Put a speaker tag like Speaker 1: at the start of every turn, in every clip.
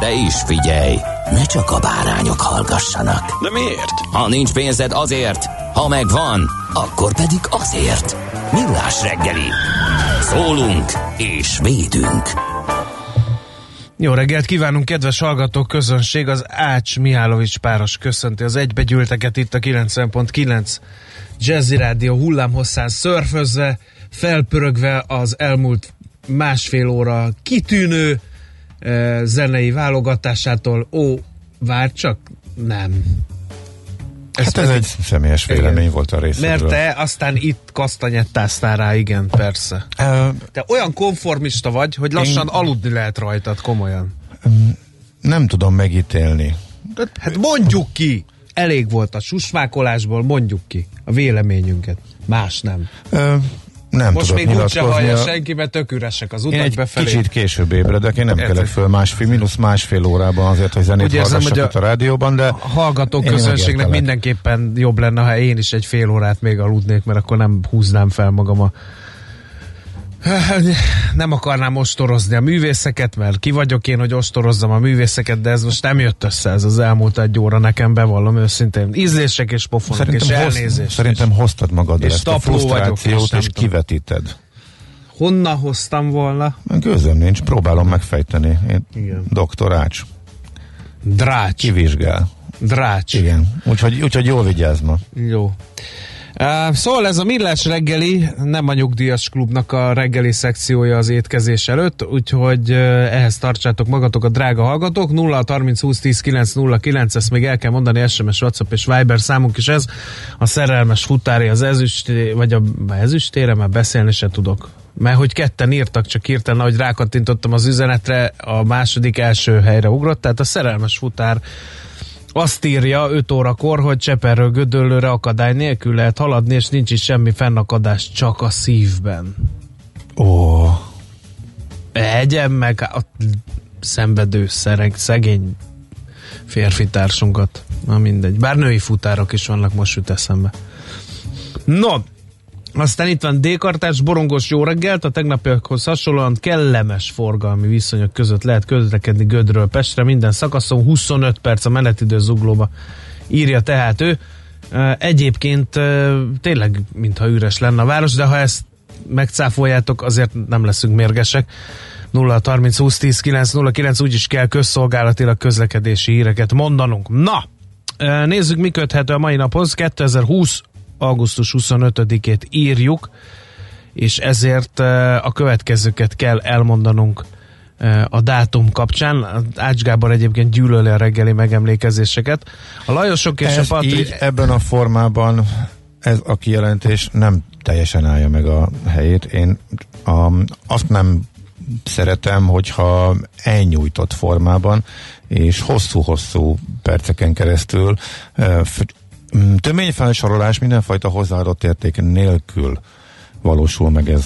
Speaker 1: De is figyelj, ne csak a bárányok hallgassanak.
Speaker 2: De miért?
Speaker 1: Ha nincs pénzed azért, ha megvan, akkor pedig azért. Millás reggeli. Szólunk és védünk.
Speaker 3: Jó reggelt kívánunk, kedves hallgatók, közönség! Az Ács Mihálovics páros köszönti az egybegyűlteket itt a 90.9 Jazzy Rádió hullámhosszán szörfözve, felpörögve az elmúlt másfél óra kitűnő e, zenei válogatásától. Ó, vár csak, nem.
Speaker 4: Ez hát ez egy személyes vélemény igen. volt a részedről.
Speaker 3: Mert te aztán itt kasztanyettáztál rá, igen, persze. Uh, te olyan konformista vagy, hogy lassan én... aludni lehet rajtad, komolyan.
Speaker 4: Nem tudom megítélni.
Speaker 3: Hát mondjuk ki! Elég volt a susmákolásból, mondjuk ki a véleményünket. Más nem. Uh,
Speaker 4: nem
Speaker 3: Most
Speaker 4: tudok
Speaker 3: még úgyse hallja senki, mert tök üresek az utak
Speaker 4: én egy
Speaker 3: befelé.
Speaker 4: kicsit később ébredek, én nem kelek föl másfél, mínusz másfél órában azért, hogy zenét Úgy érzem, hogy a, a rádióban, de
Speaker 3: a hallgató közönségnek mindenképpen jobb lenne, ha én is egy fél órát még aludnék, mert akkor nem húznám fel magam a nem akarnám ostorozni a művészeket, mert ki vagyok én, hogy ostorozzam a művészeket, de ez most nem jött össze ez az elmúlt egy óra nekem, bevallom őszintén. Ízlések és pofonok szerintem és elnézés. Hoz,
Speaker 4: szerintem hoztad magad és ezt a frusztrációt, vagyok, és, és kivetíted.
Speaker 3: Honnan hoztam volna?
Speaker 4: Gőzöm nincs, próbálom megfejteni. Én Igen. doktorács.
Speaker 3: Drács.
Speaker 4: Kivizsgál.
Speaker 3: Drács.
Speaker 4: Igen, úgyhogy, úgyhogy jól vigyázz ma.
Speaker 3: Jó. Szóval ez a Millás reggeli, nem a nyugdíjas klubnak a reggeli szekciója az étkezés előtt, úgyhogy ehhez tartsátok magatokat, drága hallgatók. 0 30 20 10 9 0 9, ezt még el kell mondani, SMS, WhatsApp és Viber számunk is ez. A szerelmes futári az ezüsté, vagy a ezüstére, már beszélni se tudok. Mert hogy ketten írtak, csak hirtelen, ahogy rákattintottam az üzenetre, a második első helyre ugrott, tehát a szerelmes futár azt írja 5 órakor, hogy Cseperről Gödöllőre akadály nélkül lehet haladni, és nincs is semmi fennakadás, csak a szívben.
Speaker 4: Ó.
Speaker 3: Egyen meg a szenvedő szereg, szegény férfi társunkat. Na mindegy. Bár női futárok is vannak, most jut eszembe. No, aztán itt van D-kartás, borongos jó reggelt, a tegnapiakhoz hasonlóan kellemes forgalmi viszonyok között lehet közlekedni Gödről Pestre, minden szakaszon 25 perc a menetidő zuglóba írja tehát ő. Egyébként tényleg, mintha üres lenne a város, de ha ezt megcáfoljátok, azért nem leszünk mérgesek. 0 30 20 10 9 0 9 úgyis kell közszolgálatilag közlekedési híreket mondanunk. Na, nézzük, mi köthető a mai naphoz. 2020 augusztus 25-ét írjuk, és ezért eh, a következőket kell elmondanunk eh, a dátum kapcsán. Ács Gábor egyébként gyűlöli a reggeli megemlékezéseket. A Lajosok és
Speaker 4: ez
Speaker 3: a Patri...
Speaker 4: Így, ebben a formában ez a kijelentés nem teljesen állja meg a helyét. Én a, azt nem szeretem, hogyha elnyújtott formában és hosszú-hosszú perceken keresztül eh, töményfelsorolás mindenfajta hozzáadott érték nélkül valósul meg ez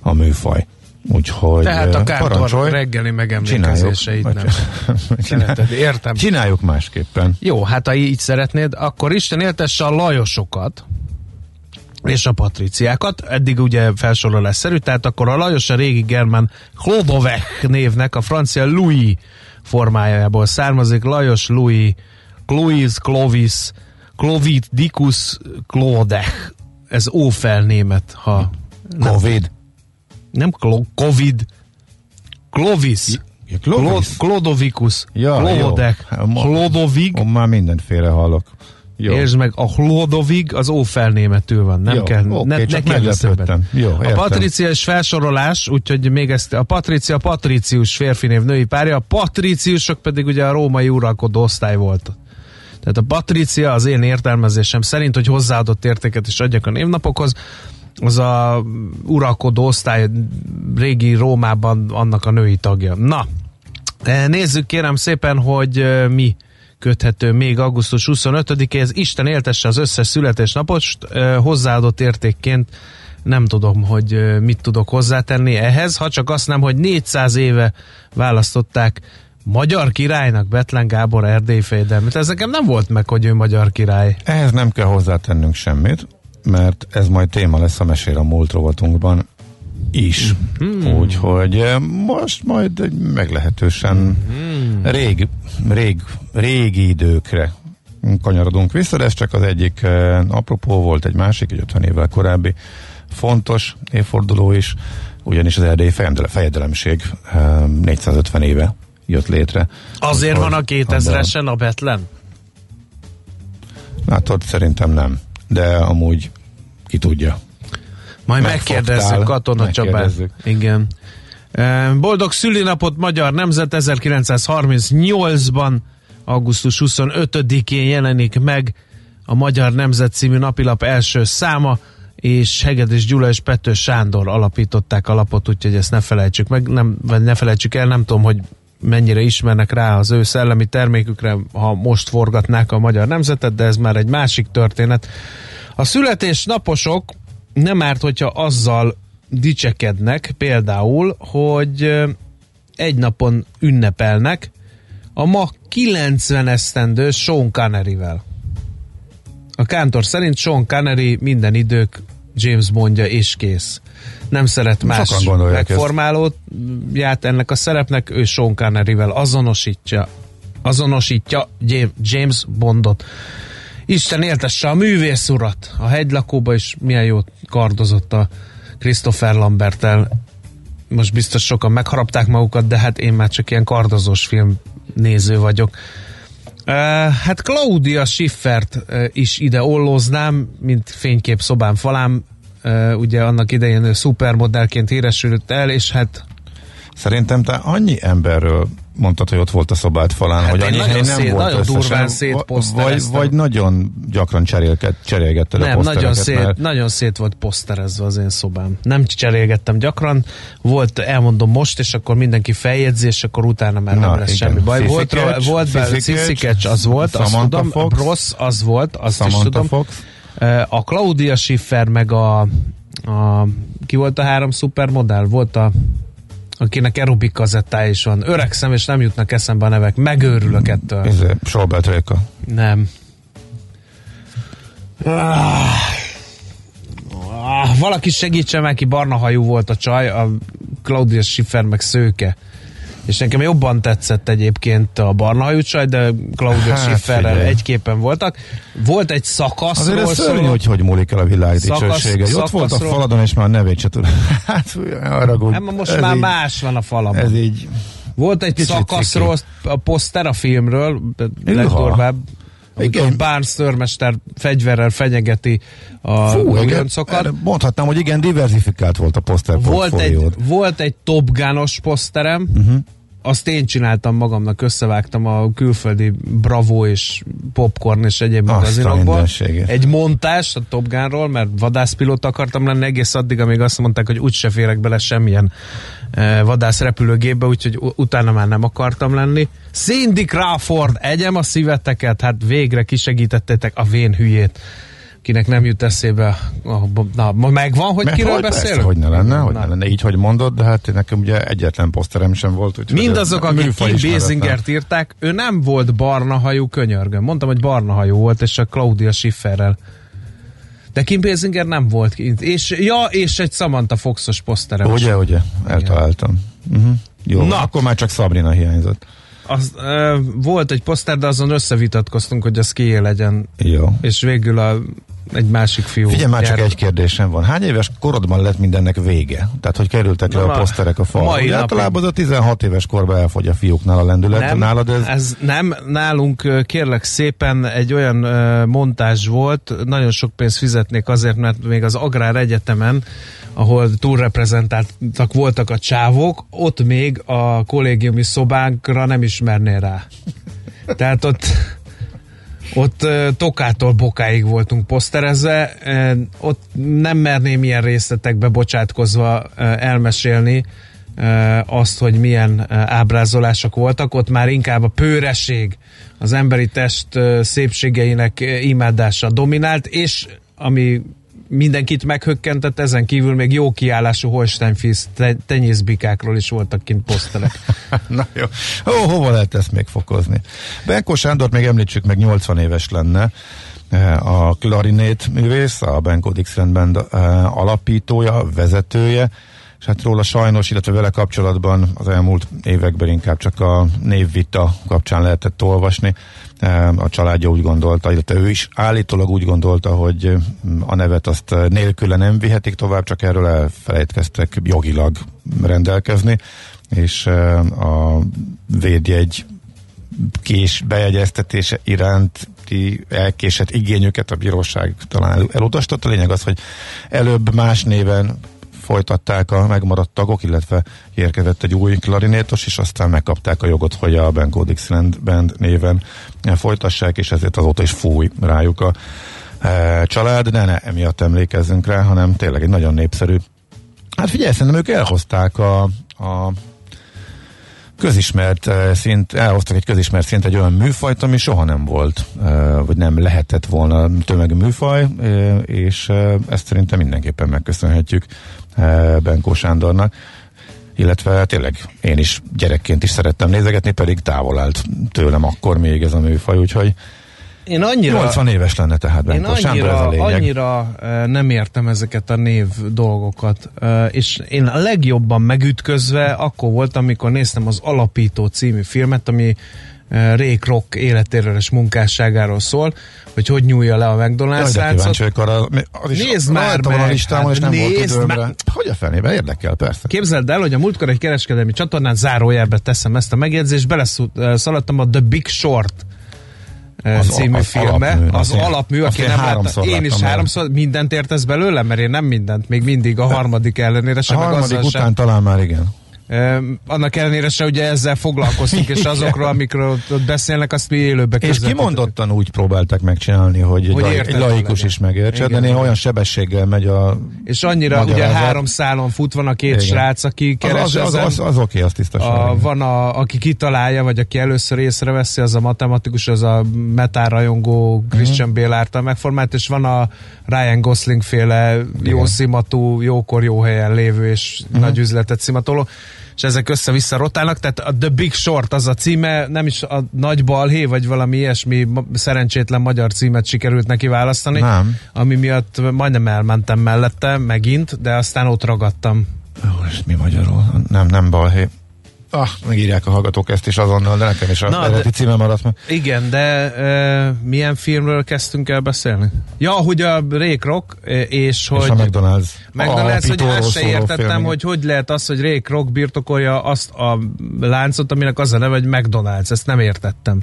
Speaker 4: a műfaj. Úgyhogy
Speaker 3: Tehát a Kártor reggeli megemlékezéseit nem szereted, értem.
Speaker 4: Csináljuk másképpen.
Speaker 3: Jó, hát ha így szeretnéd, akkor Isten éltesse a Lajosokat, és a patriciákat, eddig ugye felsorolásszerű, tehát akkor a Lajos a régi germán Clodovech névnek a francia Louis formájából származik, Lajos Louis, Louis, Clovis, Clovid Dicus Clodech. Ez ófelnémet, ha...
Speaker 4: Covid.
Speaker 3: Nem, nem Covid. Clovis.
Speaker 4: Clovis?
Speaker 3: Klodovicus,
Speaker 4: Ja,
Speaker 3: Klodek, Klodovig,
Speaker 4: Ó, már mindenféle hallok. Jó.
Speaker 3: és meg a Klodovig az ó felnémetül van, nem
Speaker 4: Jó,
Speaker 3: kell,
Speaker 4: oké,
Speaker 3: ne, ne kell
Speaker 4: meglepődtem. Jó,
Speaker 3: A
Speaker 4: értem.
Speaker 3: Patricia is felsorolás, úgyhogy még ezt a Patricia Patricius férfinév női párja, a Patriciusok pedig ugye a római uralkodó osztály volt. Tehát a Patricia az én értelmezésem szerint, hogy hozzáadott értéket is adjak a névnapokhoz, az a uralkodó osztály régi Rómában annak a női tagja. Na, eh, nézzük kérem szépen, hogy eh, mi köthető még augusztus 25-éhez. Isten éltesse az összes születésnapost, eh, hozzáadott értékként nem tudom, hogy mit tudok hozzátenni ehhez, ha csak azt nem, hogy 400 éve választották magyar királynak Betlen Gábor erdélyi fejedelmet. Ez nekem nem volt meg, hogy ő magyar király.
Speaker 4: Ehhez nem kell hozzátennünk semmit, mert ez majd téma lesz a Mesél a múlt rovatunkban is.
Speaker 3: Mhm.
Speaker 4: Úgyhogy eh, most majd meglehetősen
Speaker 3: Mhm.
Speaker 4: rég, rég, régi időkre kanyarodunk vissza, de ez csak az egyik eh, apropó volt, egy másik, egy 50 évvel korábbi fontos évforduló is, ugyanis az erdélyi fejedele- fejedelemség eh, 450 éve jött létre.
Speaker 3: Azért van a 2000-esen a Betlen?
Speaker 4: Látod, szerintem nem. De amúgy ki tudja.
Speaker 3: Majd megkérdezzük Katona Csabát. Igen. Boldog szülinapot Magyar Nemzet 1938-ban, augusztus 25-én jelenik meg a Magyar Nemzet című napilap első száma, és Hegedűs Gyula és Pető Sándor alapították a lapot, úgyhogy ezt ne felejtsük meg, nem, vagy ne felejtsük el, nem tudom, hogy mennyire ismernek rá az ő szellemi termékükre, ha most forgatnák a Magyar Nemzetet, de ez már egy másik történet. A születésnaposok nem árt, hogyha azzal dicsekednek például, hogy egy napon ünnepelnek a ma 90 esztendő Sean Connery-vel. A kántor szerint Sean Connery minden idők James Bondja és kész. Nem szeret más
Speaker 4: ezt.
Speaker 3: megformálóját ennek a szerepnek, ő Sean Connery-vel azonosítja, azonosítja Jam- James Bondot. Isten éltesse a művész urat. A hegylakóba is milyen jót kardozott a Christopher Lambertel. Most biztos sokan megharapták magukat, de hát én már csak ilyen kardozós film néző vagyok. Uh, hát Claudia Schiffert uh, is ide ollóznám, mint fénykép szobám falám. Ugye annak idején ő szupermodellként híresült el, és hát
Speaker 4: Szerintem te annyi emberről mondtad, hogy ott volt a szobád falán,
Speaker 3: Hát
Speaker 4: hogy annyi
Speaker 3: nagyon
Speaker 4: hely nem
Speaker 3: szét-
Speaker 4: volt
Speaker 3: nagyon
Speaker 4: összesen,
Speaker 3: durván
Speaker 4: vagy,
Speaker 3: szétposztereztem.
Speaker 4: vagy nagyon gyakran cserélget, cserélgetted a
Speaker 3: nem, nagyon
Speaker 4: posztereket,
Speaker 3: szét,
Speaker 4: mert
Speaker 3: nagyon szét volt poszterezve az én szobám. Nem cserélgettem gyakran, volt, elmondom most, és akkor mindenki feljegyzi, és akkor utána már
Speaker 4: Na,
Speaker 3: nem lesz
Speaker 4: igen.
Speaker 3: semmi baj. Volt, rá- volt
Speaker 4: Sissikecs,
Speaker 3: Sissikecs, az volt, azt tudom,
Speaker 4: Fox,
Speaker 3: Ross, az volt, azt is
Speaker 4: Samantha
Speaker 3: tudom.
Speaker 4: Fox.
Speaker 3: A Claudia Schiffer, meg a, a ki volt a három szupermodell? Volt a akinek aerobik kazettája is van. Öregszem, és nem jutnak eszembe a nevek. Megőrülök ettől.
Speaker 4: Ez Solbert Réka.
Speaker 3: Nem. Ah. Ah, valaki segítsen meg, ki barna hajú volt a csaj, a Claudia Schiffer meg szőke. És nekem jobban tetszett egyébként a barna hajú csaj, de Claudia
Speaker 4: Hát,
Speaker 3: Schifferrel egy képen voltak. Volt egy
Speaker 4: Azért
Speaker 3: szakaszról
Speaker 4: ez szörnyű, hogy hogy múlik el a világ
Speaker 3: Szakasz-
Speaker 4: dicsősége. Ott volt a faladon, és már a nevét se tud. Hát, arra gond.
Speaker 3: Hát most már
Speaker 4: így,
Speaker 3: más van a falamon.
Speaker 4: Ez így,
Speaker 3: Volt egy
Speaker 4: Kicsit
Speaker 3: szakaszról a poszter a filmről, legdurvább,
Speaker 4: Igen.
Speaker 3: Barnes törmester fegyverrel fenyegeti a
Speaker 4: fú, igen,
Speaker 3: újoncokat.
Speaker 4: erre mondhatnám, hogy igen, diversifikált volt a poszter
Speaker 3: Volt egy, volt egy Top Gun-os poszterem, uh-huh. azt én csináltam magamnak, összevágtam a külföldi Bravo és Popcorn és egyéb
Speaker 4: Azt
Speaker 3: magazinokból. Egy montás a Top Gunról, mert vadászpilóta akartam lenni egész addig, amíg azt mondták, hogy úgyse férek bele semmilyen vadászrepülőgépbe, úgyhogy utána már nem akartam lenni. Cindy Crawford, egyem a szíveteket, hát végre kisegítettétek a vén hülyét kinek nem jut eszébe. Na, megvan, hogy
Speaker 4: Mert
Speaker 3: kiről
Speaker 4: hogy
Speaker 3: beszélünk?
Speaker 4: Persze, hogy ne lenne, hogy
Speaker 3: Na.
Speaker 4: ne lenne így, hogy mondod, de hát nekem ugye egyetlen poszterem sem volt. úgyhogy
Speaker 3: Mindazok, akik Kim. Basingert írták, ő nem volt barna hajú könyörgön. Mondtam, hogy barna hajú volt, és a Claudia Schifferrel. De Kim Basinger nem volt kint. És, ja, és egy Samantha Foxos poszterem.
Speaker 4: Ugye, ugye, eltaláltam. Uh-huh. Jó,
Speaker 3: Na.
Speaker 4: Na. akkor már csak Sabrina hiányzott.
Speaker 3: Az, ö, volt egy poszter, de azon összevitatkoztunk, hogy az kié legyen.
Speaker 4: Jó.
Speaker 3: És végül a egy másik fiú.
Speaker 4: Figyelj, már csak egy kérdésem van. Hány éves korodban lett mindennek vége? Tehát, hogy kerültek le a poszterek a falra?
Speaker 3: mai.
Speaker 4: Általában az a 16 éves korban elfogy a fiúknál a lendület.
Speaker 3: nem,
Speaker 4: Nálad ez...
Speaker 3: ez nem, nálunk kérlek szépen egy olyan montázs volt, nagyon sok pénzt fizetnék azért, mert még az Agrár Egyetemen, ahol túlreprezentáltak voltak a csávok, ott még a kollégiumi szobánkra nem ismerné rá. Tehát ott ott tokától bokáig voltunk poszterezve, ott nem merném ilyen részletekbe bocsátkozva elmesélni azt, hogy milyen ábrázolások voltak, ott már inkább a pőreség, az emberi test szépségeinek imádása dominált, és ami mindenkit meghökkentett, ezen kívül még jó kiállású Holsteinfis te- tenyészbikákról is voltak kint poszterek.
Speaker 4: Na jó. Ó, hova lehet ezt még fokozni? Benko Sándor még említsük meg 80 éves lenne eh, a klarinét művész, a Benko Dixieland Band eh, alapítója, vezetője, és hát róla sajnos, illetve vele kapcsolatban az elmúlt években inkább csak a névvita kapcsán lehetett olvasni. A családja úgy gondolta, illetve ő is állítólag úgy gondolta, hogy a nevet azt nélküle nem vihetik tovább, csak erről elfelejtkeztek jogilag rendelkezni, és a védjegy kés bejegyeztetése iránti elkésett igényüket a bíróság talán el- elutasította. A lényeg az, hogy előbb más néven folytatták a megmaradt tagok, illetve érkezett egy új klarinétos, és aztán megkapták a jogot, hogy a Benko Dixieland Band néven folytassák, és ezért azóta is fúj rájuk a e, család, de ne emiatt emlékezzünk rá, hanem tényleg egy nagyon népszerű Hát figyelj, szerintem ők elhozták a, a közismert eh, szint, elhoztak egy közismert szint egy olyan műfajt, ami soha nem volt, eh, vagy nem lehetett volna tömegű műfaj, eh, és ezt szerintem mindenképpen megköszönhetjük Benkó Sándornak. Illetve tényleg én is gyerekként is szerettem nézegetni, pedig távol állt tőlem akkor még ez a műfaj, úgyhogy
Speaker 3: Én annyira...
Speaker 4: 80 éves lenne tehát
Speaker 3: Én
Speaker 4: Benkó Sándor, ez
Speaker 3: annyira,
Speaker 4: a lényeg.
Speaker 3: annyira nem értem ezeket a név dolgokat, és én a legjobban megütközve akkor voltam, amikor néztem az Alapító című filmet, ami Ray Kroc életéről és munkásságáról szól, hogy hogy nyúlja le a McDonald's láncot.
Speaker 4: arra, az is
Speaker 3: Nézd már
Speaker 4: a
Speaker 3: meg,
Speaker 4: listámon,
Speaker 3: hát
Speaker 4: és nem volt
Speaker 3: nézd
Speaker 4: időmre.
Speaker 3: meg.
Speaker 4: Hogy a fenébe? Érdekel, persze.
Speaker 3: Képzeld el, hogy a múltkor egy kereskedelmi csatornán zárójelbe teszem ezt a megjegyzést, beleszaladtam a The Big Short
Speaker 4: Az
Speaker 3: című
Speaker 4: a- az
Speaker 3: filmbe.
Speaker 4: alapmű,
Speaker 3: az
Speaker 4: én-
Speaker 3: alapmű, aki nem látta. Én is háromszor, mindent értesz belőle, mert én nem mindent, még mindig a harmadik ellenére
Speaker 4: A
Speaker 3: sem, meg
Speaker 4: harmadik után talán már igen.
Speaker 3: Annak ellenére se ugye ezzel foglalkoztunk, és azokról, amikről ott, beszélnek, azt mi élőbe
Speaker 4: És kimondottan úgy próbálták megcsinálni, hogy,
Speaker 3: Hogy érthető
Speaker 4: laikus
Speaker 3: legyen.
Speaker 4: is megértse, de néha olyan sebességgel megy a
Speaker 3: És annyira ugye
Speaker 4: magyarázat.
Speaker 3: három szálon fut, van a két
Speaker 4: Igen.
Speaker 3: srác, aki
Speaker 4: Az,
Speaker 3: keres
Speaker 4: az, az,
Speaker 3: ezen.
Speaker 4: az, az oké, az tisztaság.
Speaker 3: Van, a, aki kitalálja, vagy aki először észreveszi, az a matematikus, az a metárajongó Christian. Bale által megformált, és van a Ryan Gosling féle jó szimatú, jókor jó helyen lévő és
Speaker 4: Mhm.
Speaker 3: nagy üzletet szimatoló, és ezek össze-vissza rotálnak, tehát a The Big Short az a címe, nem is a nagy balhé, vagy valami ilyesmi szerencsétlen magyar címet sikerült neki választani,
Speaker 4: Nem.
Speaker 3: ami miatt majdnem elmentem mellette megint, de aztán ott ragadtam.
Speaker 4: Ó, és mi magyarul? Nem, nem balhé. Ah, megírják a hallgatók ezt is azonnal, de nekem is a
Speaker 3: Na,
Speaker 4: eredeti
Speaker 3: de-
Speaker 4: címe maradt meg.
Speaker 3: Igen, de e, milyen filmről kezdtünk el beszélni? Ja, hogy a Ray Kroc, e, és
Speaker 4: És
Speaker 3: hogy...
Speaker 4: a McDonald's.
Speaker 3: McDonald's, hogy azt se értettem,
Speaker 4: film,
Speaker 3: hogy hogy lehet az, hogy Ray Kroc birtokolja azt a láncot, aminek az a neve, hogy McDonald's. Ezt nem értettem.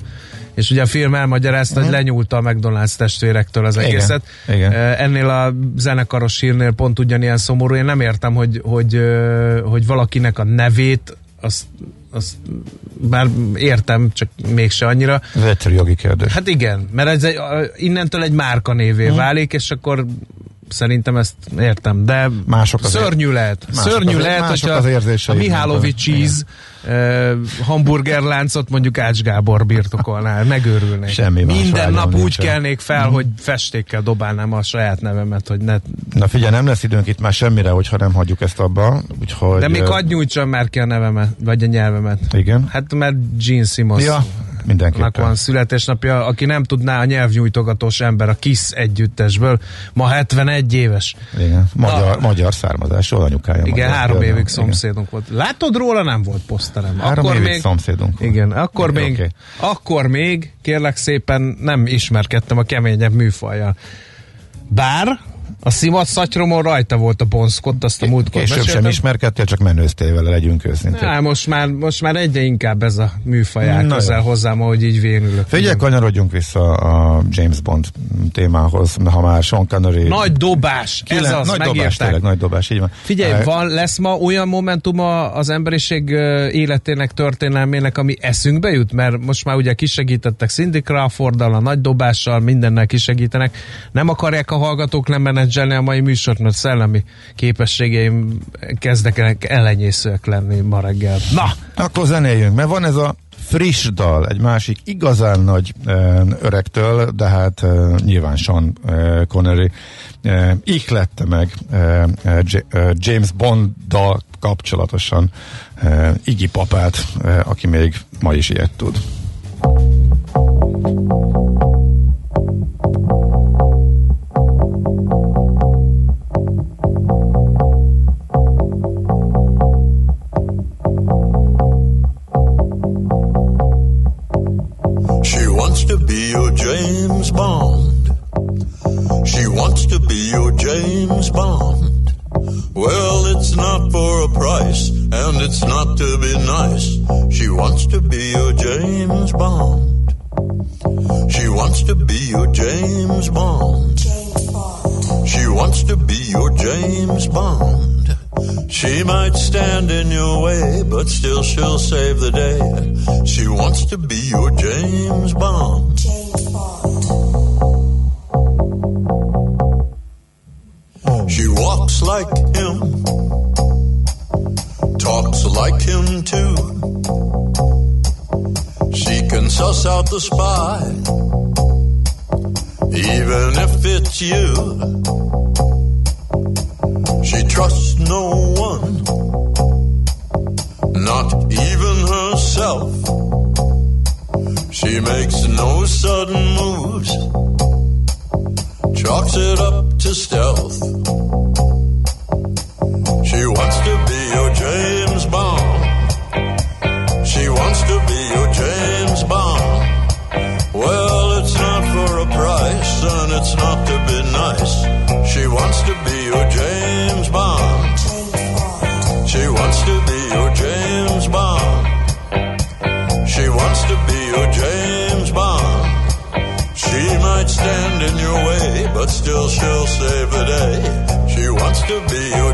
Speaker 3: És ugye a film elmagyarázta, hogy lenyúlta a McDonald's testvérektől az
Speaker 4: Mhm. Igen,
Speaker 3: egészet.
Speaker 4: igen.
Speaker 3: Ennél a zenekaros hírnél pont ugyanilyen szomorú. Én nem értem, hogy, hogy, hogy valakinek a nevét azt, azt bár értem, csak mégse annyira.
Speaker 4: Ez egyszerű jogi kérdés.
Speaker 3: Hát igen, mert ez egy, innentől egy márka névé hmm. válik, és akkor szerintem ezt értem, de
Speaker 4: Mások az
Speaker 3: szörnyű lehet.
Speaker 4: mások
Speaker 3: szörnyű
Speaker 4: az-
Speaker 3: lehet,
Speaker 4: mások az
Speaker 3: a
Speaker 4: érzéseid,
Speaker 3: Mihálovi. Cheese uh, hamburgerláncot mondjuk Ács Gábor birtokolná, megőrülnék.
Speaker 4: Semmi
Speaker 3: Minden nap úgy
Speaker 4: nincsen.
Speaker 3: kelnék fel, hogy festékkel dobálnám a saját nevemet, hogy ne...
Speaker 4: Na figyelj, nem lesz időnk itt már semmire, hogyha nem hagyjuk ezt abba. Úgyhogy,
Speaker 3: De még hadd nyújtsam már ki a nevemet, vagy a nyelvemet.
Speaker 4: Igen.
Speaker 3: Hát mert Gene Simmons.
Speaker 4: Ja, mindenképpen.
Speaker 3: van születésnapja, aki nem tudná a nyelvnyújtogatós ember a KISS együttesből, ma 71 éves.
Speaker 4: Igen. Magyar,
Speaker 3: Na.
Speaker 4: magyar származású, anyukája
Speaker 3: Igen,
Speaker 4: magyar.
Speaker 3: három
Speaker 4: Igen.
Speaker 3: évig szomszédunk volt. Látod róla, nem volt poszterem.
Speaker 4: Három
Speaker 3: akkor
Speaker 4: évig
Speaker 3: még,
Speaker 4: szomszédunk volt.
Speaker 3: Igen, akkor
Speaker 4: Igen,
Speaker 3: még,
Speaker 4: oké.
Speaker 3: akkor még, kérlek szépen, nem ismerkedtem a keményebb műfajjal. Bár a szimat szatyromon rajta volt a bonszkott, azt a múltkor
Speaker 4: Később sem
Speaker 3: meséltem.
Speaker 4: ismerkedtél, csak menőztél vele, legyünk őszintén.
Speaker 3: Á, most már, most már egyre inkább ez a műfaj
Speaker 4: Na
Speaker 3: közel hozzám, ahogy így vénülök.
Speaker 4: Figyelj, kanyarodjunk vissza a James Bond témához, ha már Sean Connery...
Speaker 3: Nagy dobás, ez
Speaker 4: Kilen-
Speaker 3: az,
Speaker 4: nagy dobás,
Speaker 3: megírták.
Speaker 4: tényleg, nagy dobás, így van.
Speaker 3: Figyelj, van, lesz ma olyan momentum a- az emberiség életének, történelmének, ami eszünkbe jut? Mert most már ugye kisegítettek Cindy Crawforddal, a nagy dobással, mindennel kisegítenek. Nem akarják a hallgatók lemenedzselni a mai műsort, mert szellemi képességeim kezdek ellenyészőek lenni ma reggel. Na,
Speaker 4: Akkor zenéljünk, mert van ez a friss dal, egy másik igazán nagy e, öregtől, de hát e, nyilván Sean e, Connery ihlette meg James Bond-dal kapcsolatosan e, Iggy papát, aki még ma is ilyet tud.
Speaker 2: She She wants to be your James Bond. Well, it's not for a price, and it's not to be nice. She wants to be your James Bond. She wants to be your James Bond. She wants to be your James Bond. She might stand in your way, but still she'll save the day. She wants to be your James Bond. Like him, talks like him too. She can suss out the spy, even if it's you. She trusts no one, not even herself. She makes no sudden moves, chalks it up to stealth. Be your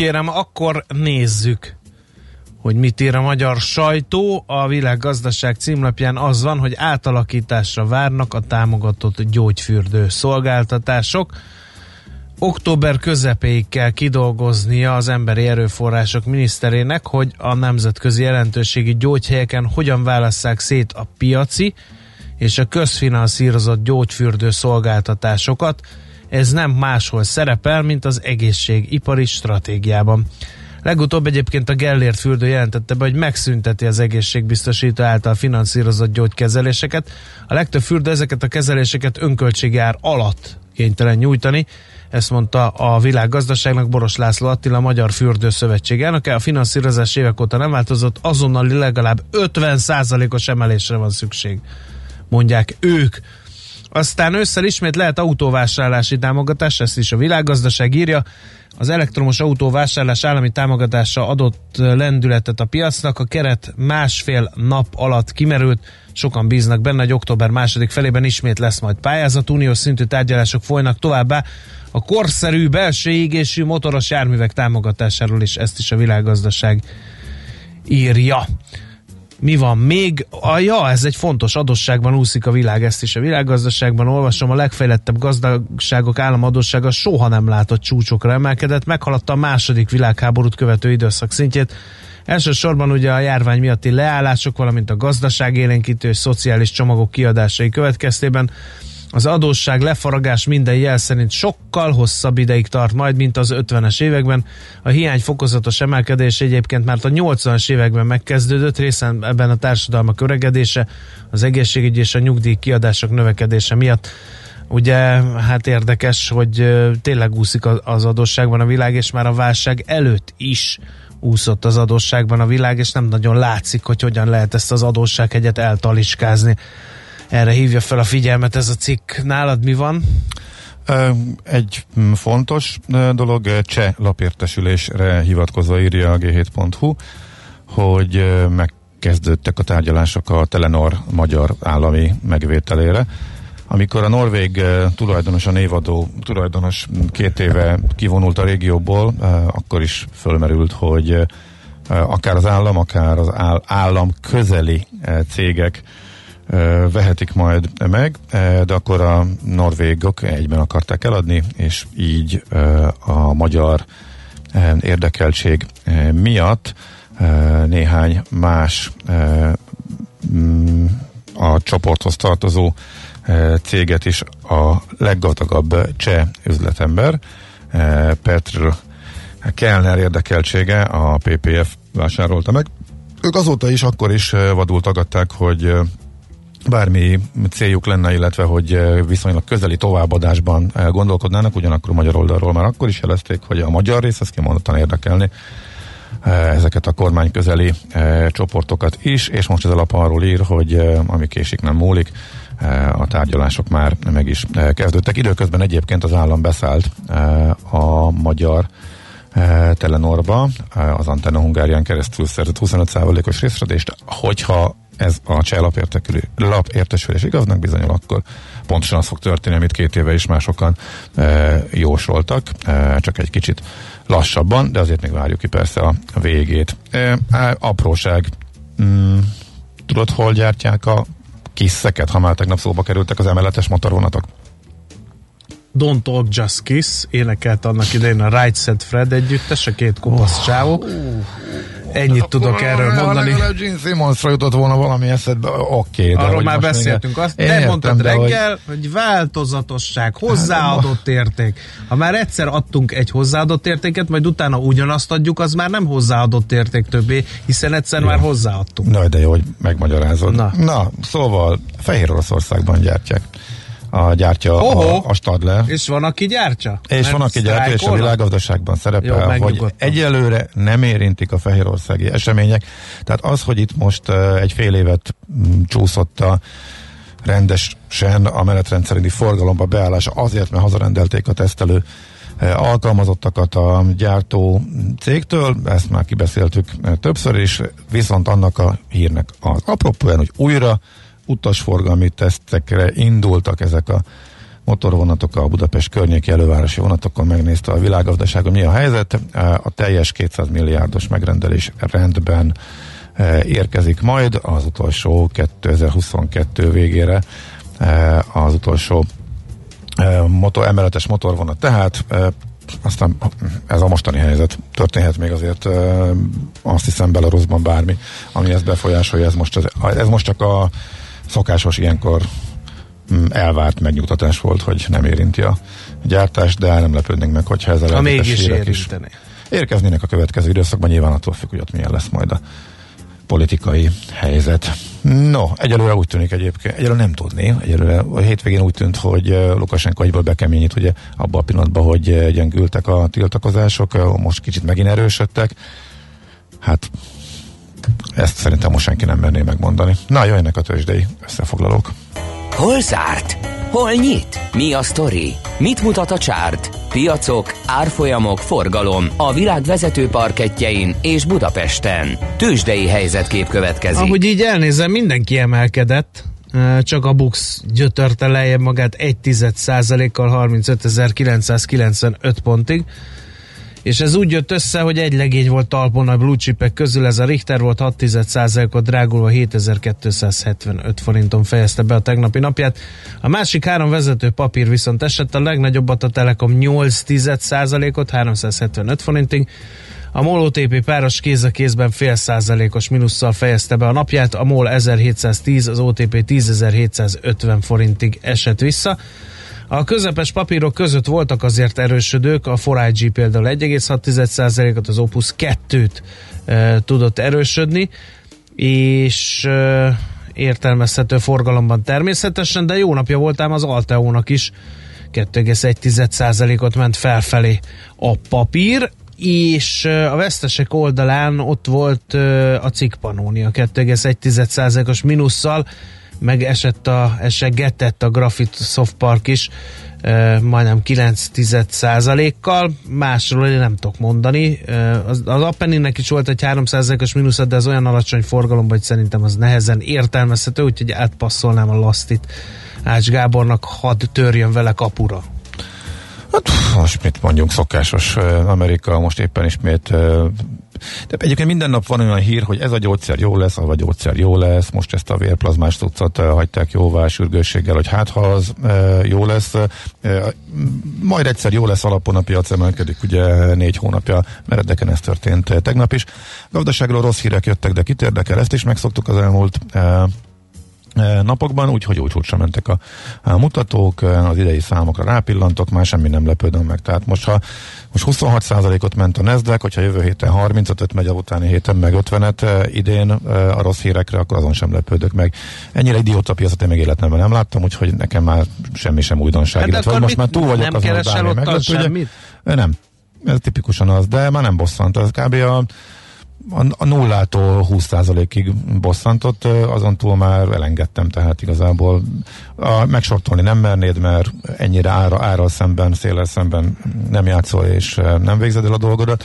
Speaker 3: kérem, akkor nézzük, hogy mit ír a magyar sajtó. A világgazdaság címlapján az van, hogy átalakításra várnak a támogatott gyógyfürdő szolgáltatások. Október közepéig kell kidolgoznia az emberi erőforrások miniszterének, hogy a nemzetközi jelentőségi gyógyhelyeken hogyan válasszák szét a piaci és a közfinanszírozott gyógyfürdő szolgáltatásokat. Ez nem máshol szerepel, mint az egészségipari stratégiában. Legutóbb egyébként a Gellért fürdő jelentette be, hogy megszünteti az egészségbiztosító által finanszírozott gyógykezeléseket. A legtöbb fürdő ezeket a kezeléseket önköltségár alatt kénytelen nyújtani, ezt mondta a világgazdaságnak Boros László Attila, Magyar Fürdő Szövetség elnöke. A finanszírozás évek óta nem változott, azonnali legalább 50%-os emelésre van szükség, mondják ők. Aztán ősszel ismét lehet autóvásárlási támogatás, ezt is a világgazdaság írja. Az elektromos autóvásárlás állami támogatása adott lendületet a piacnak, a keret másfél nap alatt kimerült, sokan bíznak benne, hogy október második felében ismét lesz majd pályázat, uniós szintű tárgyalások folynak továbbá, a korszerű belső égésű motoros járművek támogatásáról is ezt is a világgazdaság írja. Mi van még? A, ja, ez egy fontos adósságban úszik a világ, ezt is a világgazdaságban olvasom. A legfejlettebb gazdaságok államadósága soha nem látott csúcsokra emelkedett, meghaladta a második világháborút követő időszak szintjét. Elsősorban ugye a járvány miatti leállások, valamint a gazdaság élénkítő és szociális csomagok kiadásai következtében az adósság lefaragás minden jel szerint sokkal hosszabb ideig tart majd, mint az 50-es években. A hiány fokozatos emelkedés egyébként már a 80-as években megkezdődött, részen ebben a társadalmak öregedése, az egészségügy és a nyugdíj kiadások növekedése miatt. Ugye, hát érdekes, hogy tényleg úszik az adósságban a világ, és már a válság előtt is úszott az adósságban a világ, és nem nagyon látszik, hogy hogyan lehet ezt az adóssághegyet eltaliskázni erre hívja fel a figyelmet ez a cikk. Nálad mi van?
Speaker 4: Egy mm, fontos dolog, cseh lapértesülésre hivatkozva írja a g7.hu, hogy megkezdődtek a tárgyalások a Telenor magyar állami megvételére. Amikor a norvég tulajdonos, a névadó tulajdonos két éve kivonult a régióból, akkor is fölmerült, hogy akár az állam, akár az állam közeli cégek vehetik majd meg, de akkor a norvégok egyben akarták eladni, és így a magyar érdekeltség miatt néhány más mm, a csoporthoz tartozó céget is a leggazdagabb cseh üzletember, Petr Kellner érdekeltsége a PPF vásárolta meg. Ők azóta is akkor is vadul tagadták, hogy bármi céljuk lenne, illetve hogy eh, viszonylag közeli továbbadásban eh, gondolkodnának, ugyanakkor a magyar oldalról már akkor is jelezték, hogy a magyar rész, ezt kimondottan érdekelni, eh, ezeket a kormány közeli csoportokat is, és most ez a lap arról ír, hogy ami késik nem múlik, a tárgyalások már meg is kezdődtek. Időközben egyébként az állam beszállt a magyar Telenorba, az Antenna Hungárián keresztül szerzett 25%-os részredést, hogyha ez a cseh lap értesülés igaznak bizonyul, akkor pontosan az fog történni, amit két éve is másokan e, jósoltak, e, csak egy kicsit lassabban, de azért még várjuk ki persze a végét. E, apróság, mm, tudod, hol gyártják a kiszeket, ha már tegnap szóba kerültek az emeletes motorvonatok?
Speaker 3: Don't Talk Just Kiss énekelt annak idején a Right Said Fred együttes, a két kopasz oh, csávó. Ennyit tudok erről mondani.
Speaker 4: Ha Gene Simmonsra jutott volna valami eszedbe, oké.
Speaker 3: Okay, Arról már beszéltünk. Azt nem értem, mondtad reggel, hogy... hogy változatosság, hozzáadott érték. Ha már egyszer adtunk egy hozzáadott értéket, majd utána ugyanazt adjuk, az már nem hozzáadott érték többé, hiszen egyszer jó. már hozzáadtunk.
Speaker 4: Na, de jó, hogy megmagyarázod. Na, Na szóval Fehér Oroszországban gyártják a gyártja a, a Stadler.
Speaker 3: És van, aki gyártja?
Speaker 4: És Mert van, aki gyártja, és a világgazdaságban szerepel, Jó, hogy egyelőre nem érintik a fehérországi események. Tehát az, hogy itt most egy fél évet um, csúszott a rendesen a menetrendszerinti forgalomba beállása azért, mert hazarendelték a tesztelő alkalmazottakat a gyártó cégtől, ezt már kibeszéltük többször is, viszont annak a hírnek az apropóján, hogy újra utasforgalmi tesztekre indultak ezek a motorvonatok, a Budapest környéki elővárosi vonatokon megnézte a világgazdaságon mi a helyzet. A teljes 200 milliárdos megrendelés rendben érkezik majd az utolsó 2022 végére az utolsó motor, emeletes motorvonat. Tehát aztán ez a mostani helyzet. Történhet még azért azt hiszem Belarusban bármi, ami ezt befolyásolja. Ez most, ez most csak a szokásos ilyenkor mm, elvárt megnyugtatás volt, hogy nem érinti a gyártást, de nem lepődnénk meg, hogyha ez a
Speaker 3: Ha mégis is
Speaker 4: érkeznének a következő időszakban, nyilván attól függ, hogy ott milyen lesz majd a politikai helyzet. No, egyelőre úgy tűnik egyébként, egyelőre nem tudni, egyelőre a hétvégén úgy tűnt, hogy Lukasenko egyből bekeményít, ugye abban a pillanatban, hogy gyengültek a tiltakozások, most kicsit megint erősödtek. Hát ezt szerintem most senki nem merné megmondani. Na, jöjjenek a tőzsdei összefoglalók.
Speaker 1: Hol zárt? Hol nyit? Mi a sztori? Mit mutat a csárt? Piacok, árfolyamok, forgalom a világ vezető parketjein és Budapesten. Tősdei helyzetkép következik.
Speaker 3: Ahogy így elnézem, mindenki emelkedett. Csak a Bux gyötörte lejjebb magát 1 kal 35.995 pontig és ez úgy jött össze, hogy egy legény volt talpon a blue chipek közül, ez a Richter volt 6 ot drágulva 7275 forinton fejezte be a tegnapi napját. A másik három vezető papír viszont esett, a legnagyobbat a Telekom 8 ot 375 forintig, a MOL OTP páros kéz a kézben fél százalékos minusszal fejezte be a napját, a MOL 1710, az OTP 10.750 forintig esett vissza. A közepes papírok között voltak azért erősödők, a 4IG például 1,6%-ot, az Opus 2-t e, tudott erősödni, és e, értelmezhető forgalomban természetesen, de jó napja voltám az Alteónak is, 2,1%-ot ment felfelé a papír, és a vesztesek oldalán ott volt a cikkpanónia 2,1%-os minusszal, meg esett a, esegetett a Graphit Soft Park is e, majdnem 9 kal másról én nem tudok mondani. E, az, az Appeninnek is volt egy 3%-os mínusz, de az olyan alacsony forgalomban, hogy szerintem az nehezen értelmezhető, úgyhogy átpasszolnám a lasztit Ács Gábornak, hadd törjön vele kapura.
Speaker 4: Hát most mit mondjunk, szokásos Amerika most éppen ismét de egyébként minden nap van olyan hír, hogy ez a gyógyszer jó lesz, az a gyógyszer jó lesz, most ezt a vérplazmás tucat hagyták jóvá sürgősséggel, hogy hát ha az jó lesz, majd egyszer jó lesz alapon a piac emelkedik, ugye négy hónapja meredeken ez történt tegnap is. Gazdaságról rossz hírek jöttek, de kit érdekel, ezt is megszoktuk az elmúlt napokban, úgyhogy úgy csúcsra mentek a, a mutatók, az idei számokra rápillantok, már semmi nem lepődöm meg. Tehát most, ha most 26%-ot ment a Nasdaq, hogyha jövő héten 35-öt megy, a utáni héten meg 50-et idén a rossz hírekre, akkor azon sem lepődök meg. Ennyire idióta piacot én még életemben nem láttam, úgyhogy nekem már semmi sem újdonság. Hát
Speaker 3: illetve, most már túl vagyok nem azon, hogy bármi Semmit?
Speaker 4: Nem, ez tipikusan az, de már nem bosszant. Ez kb. a a, nullától 20%-ig bosszantott, azon túl már elengedtem, tehát igazából a, megsortolni nem mernéd, mert ennyire ára, ára szemben, széles szemben nem játszol és nem végzed el a dolgodat,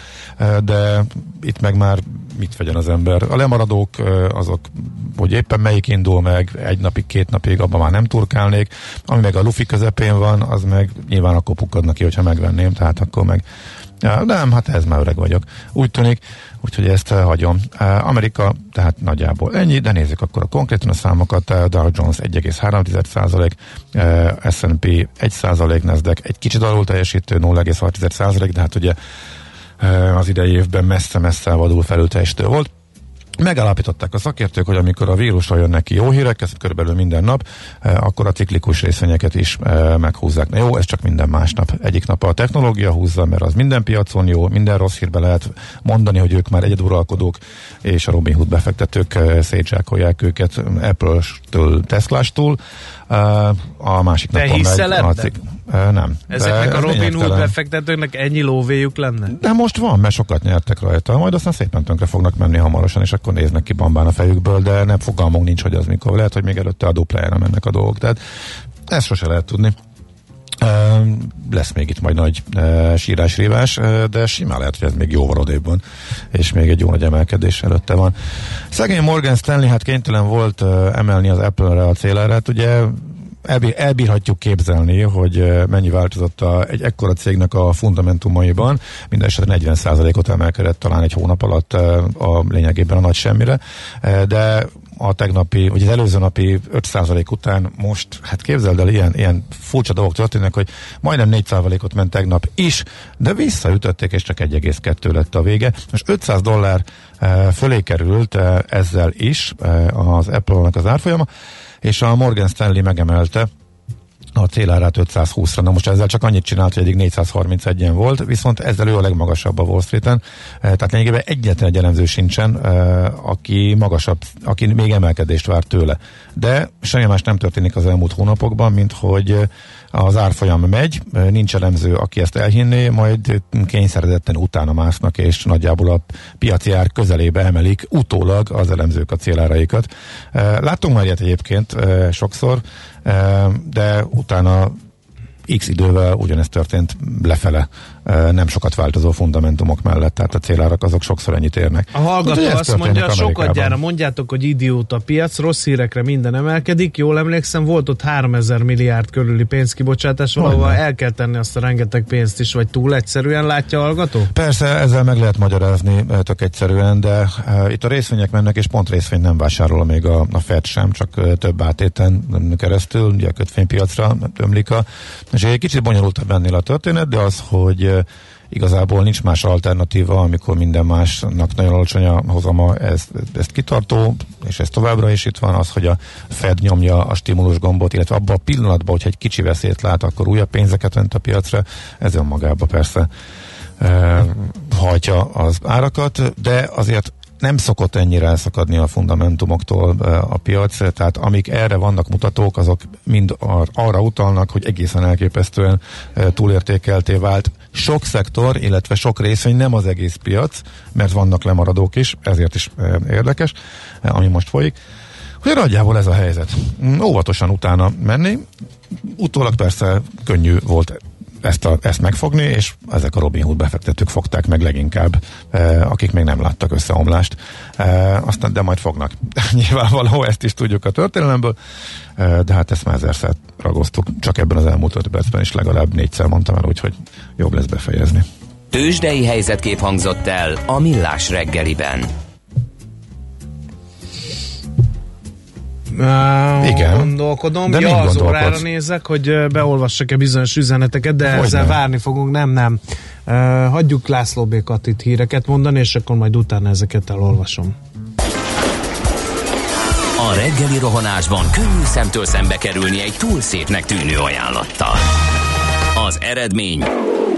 Speaker 4: de itt meg már mit vegyen az ember. A lemaradók azok, hogy éppen melyik indul meg, egy napig, két napig, abban már nem turkálnék, ami meg a lufi közepén van, az meg nyilván akkor pukkadnak ki, hogyha megvenném, tehát akkor meg Ja, nem, hát ez már öreg vagyok. Úgy tűnik, úgyhogy ezt hagyom. Amerika, tehát nagyjából ennyi, de nézzük akkor a konkrétan a számokat. Dow Jones 1,3%, S&P 1%, Nasdaq egy kicsit alul teljesítő 0,6%, de hát ugye az idei évben messze-messze vadul felül volt. Megállapították a szakértők, hogy amikor a vírusra jönnek ki jó hírek, ez körülbelül minden nap, eh, akkor a ciklikus részvényeket is eh, meghúzzák. Na jó, ez csak minden másnap. Egyik nap a technológia húzza, mert az minden piacon jó, minden rossz hírbe lehet mondani, hogy ők már egyeduralkodók, és a Robin Hood befektetők eh, szétzsákolják őket Apple-től, Tesla-tól. A másik
Speaker 3: Te napon megy a cik...
Speaker 4: Nem.
Speaker 3: Ezeknek a Robin Hood befektetőknek ennyi lóvéjuk lenne?
Speaker 4: De most van, mert sokat nyertek rajta, majd aztán szépen tönkre fognak menni hamarosan, és akkor néznek ki bambán a fejükből, de nem fogalmunk nincs, hogy az mikor. Lehet, hogy még előtte a duplájára mennek a dolgok. Tehát ezt sose lehet tudni. Uh, lesz még itt majd nagy uh, sírásrívás, uh, de simán lehet, hogy ez még jóval odébb van, és még egy jó nagy emelkedés előtte van. Szegény Morgan Stanley hát kénytelen volt emelni az Apple-re a célárát, ugye elbír, elbírhatjuk képzelni, hogy mennyi változott a, egy ekkora cégnek a fundamentumaiban. Minden esetben 40%-ot emelkedett talán egy hónap alatt a lényegében a nagy semmire, de a tegnapi, vagy az előző napi 5% után most, hát képzeld el, ilyen, ilyen furcsa dolgok történnek, hogy majdnem 4%-ot ment tegnap is, de visszaütötték, és csak 1,2 lett a vége. Most 500 dollár fölé került ezzel is az Apple-nak az árfolyama, és a Morgan Stanley megemelte a célárát 520-ra. Na most ezzel csak annyit csinált, hogy eddig 431-en volt, viszont ezzel ő a legmagasabb a Wall Street-en. Tehát lényegében egyetlen egy elemző sincsen, aki magasabb, aki még emelkedést vár tőle. De semmi más nem történik az elmúlt hónapokban, mint hogy az árfolyam megy, nincs elemző, aki ezt elhinné, majd kényszeredetten utána másznak, és nagyjából a piaci ár közelébe emelik utólag az elemzők a céláraikat. Láttunk már ilyet egyébként sokszor, de utána x idővel ugyanezt történt lefele nem sokat változó fundamentumok mellett, tehát a célárak azok sokszor ennyit érnek.
Speaker 3: A hallgató Úgy, azt mondja, sokadjára mondjátok, hogy idióta piac, rossz hírekre minden emelkedik, jól emlékszem, volt ott 3000 milliárd körüli pénzkibocsátás, valahol el kell tenni azt a rengeteg pénzt is, vagy túl egyszerűen látja a hallgató?
Speaker 4: Persze, ezzel meg lehet magyarázni tök egyszerűen, de uh, itt a részvények mennek, és pont részvény nem vásárol még a, a Fed sem, csak uh, több átéten keresztül, ugye a kötvénypiacra ömlik a, és egy kicsit bonyolultabb ennél a történet, de az, hogy igazából nincs más alternatíva, amikor minden másnak nagyon alacsony a hozama, ez, ezt kitartó, és ez továbbra is itt van, az, hogy a Fed nyomja a stimulus gombot, illetve abban a pillanatban, hogyha egy kicsi veszélyt lát, akkor újabb pénzeket önt a piacra, ez önmagában persze e, hajtja az árakat, de azért nem szokott ennyire elszakadni a fundamentumoktól a piac, tehát amik erre vannak mutatók, azok mind arra utalnak, hogy egészen elképesztően túlértékelté vált sok szektor, illetve sok részvény, nem az egész piac, mert vannak lemaradók is, ezért is érdekes, ami most folyik. Hogy nagyjából ez a helyzet. Óvatosan utána menni, utólag persze könnyű volt ezt, a, ezt megfogni, és ezek a Robin Hood befektetők fogták meg leginkább, eh, akik még nem láttak összeomlást. Eh, aztán, de majd fognak. Nyilvánvaló, ezt is tudjuk a történelemből, eh, de hát ezt már ezerszer ragoztuk. Csak ebben az elmúlt öt percben is legalább négyszer mondtam el, úgyhogy jobb lesz befejezni.
Speaker 1: Tőzsdei helyzetkép hangzott el a Millás reggeliben.
Speaker 3: Uh, Igen. Gondolkodom. De ja, az órára nézek, hogy beolvassak-e bizonyos üzeneteket, de Hogy ezzel nem. várni fogunk. Nem, nem. Uh, hagyjuk László Békat itt híreket mondani, és akkor majd utána ezeket elolvasom.
Speaker 1: A reggeli rohanásban könnyű szemtől szembe kerülni egy túl szépnek tűnő ajánlattal. Az eredmény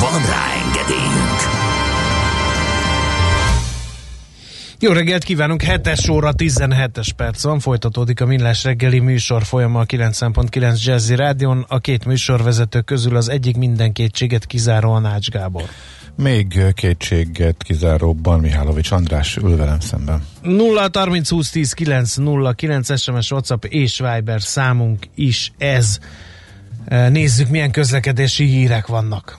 Speaker 1: Van rá engedélyünk!
Speaker 3: Jó reggelt kívánunk, 7 óra 17-es perc van, folytatódik a Millás reggeli műsor folyama a 9.9 Jazzy Rádion. A két műsorvezető közül az egyik minden kétséget kizáró a Nács Gábor.
Speaker 4: Még kétséget kizáróbban Mihálovics András ül velem szemben.
Speaker 3: 0 30 20 10 9 0 9 SMS, WhatsApp és Viber számunk is ez. Nézzük, milyen közlekedési hírek vannak.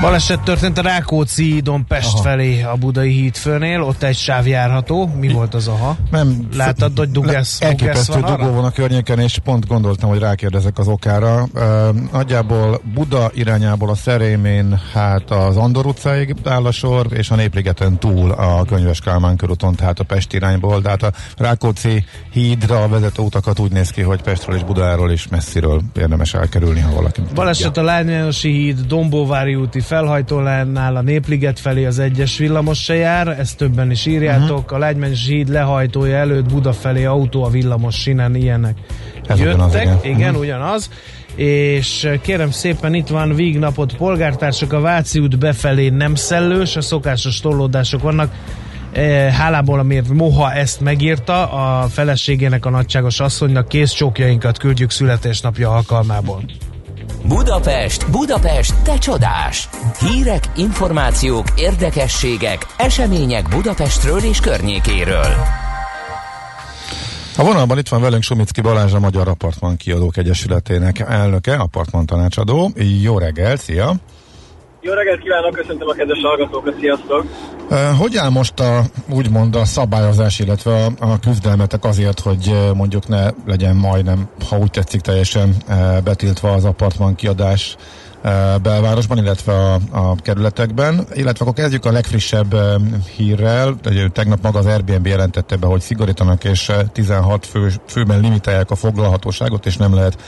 Speaker 3: Baleset történt a Rákóczi hídon Pest aha. felé a Budai híd fölnél, ott egy sáv járható. Mi volt az aha? Nem. Láttad, hogy Dugesz,
Speaker 4: Elképesztő dugó van a környéken, és pont gondoltam, hogy rákérdezek az okára. Uh, nagyjából Buda irányából a Szerémén, hát az Andor utcáig áll a sor, és a Népligeten túl a Könyves Kálmán körúton, tehát a Pest irányból, de hát a Rákóczi hídra vezető utakat úgy néz ki, hogy Pestről és Budáról is messziről érdemes elkerülni, ha valaki.
Speaker 3: Baleset a Lányvárosi híd, Dombóvári úti felhajtólánnál a Népliget felé az egyes villamos se jár, ezt többen is írjátok. Uh-huh. A Lágymányos híd lehajtója előtt Buda felé autó a villamos sinen ilyenek Ez jöttek. Ugyanaz, igen, igen uh-huh. ugyanaz és kérem szépen itt van vígnapot polgártársak, a Váci út befelé nem szellős, a szokásos tolódások vannak, E, Hálából, amiért Moha ezt megírta, a feleségének, a nagyságos asszonynak kész csókjainkat küldjük születésnapja alkalmából.
Speaker 1: Budapest, Budapest, te csodás! Hírek, információk, érdekességek, események Budapestről és környékéről.
Speaker 4: A vonalban itt van velünk Sumicki Balázs, a Magyar Apartman Kiadók Egyesületének elnöke, apartman tanácsadó. Jó reggel, szia!
Speaker 5: Jó reggelt kívánok, köszöntöm a kedves hallgatókat, sziasztok!
Speaker 4: Hogy áll most a, úgymond a szabályozás, illetve a, a küzdelmetek azért, hogy mondjuk ne legyen majdnem, ha úgy tetszik, teljesen betiltva az apartman kiadás belvárosban, illetve a, a kerületekben. Illetve akkor kezdjük a legfrissebb hírrel. Tegnap maga az Airbnb jelentette be, hogy szigorítanak és 16 fő, főben limitálják a foglalhatóságot, és nem lehet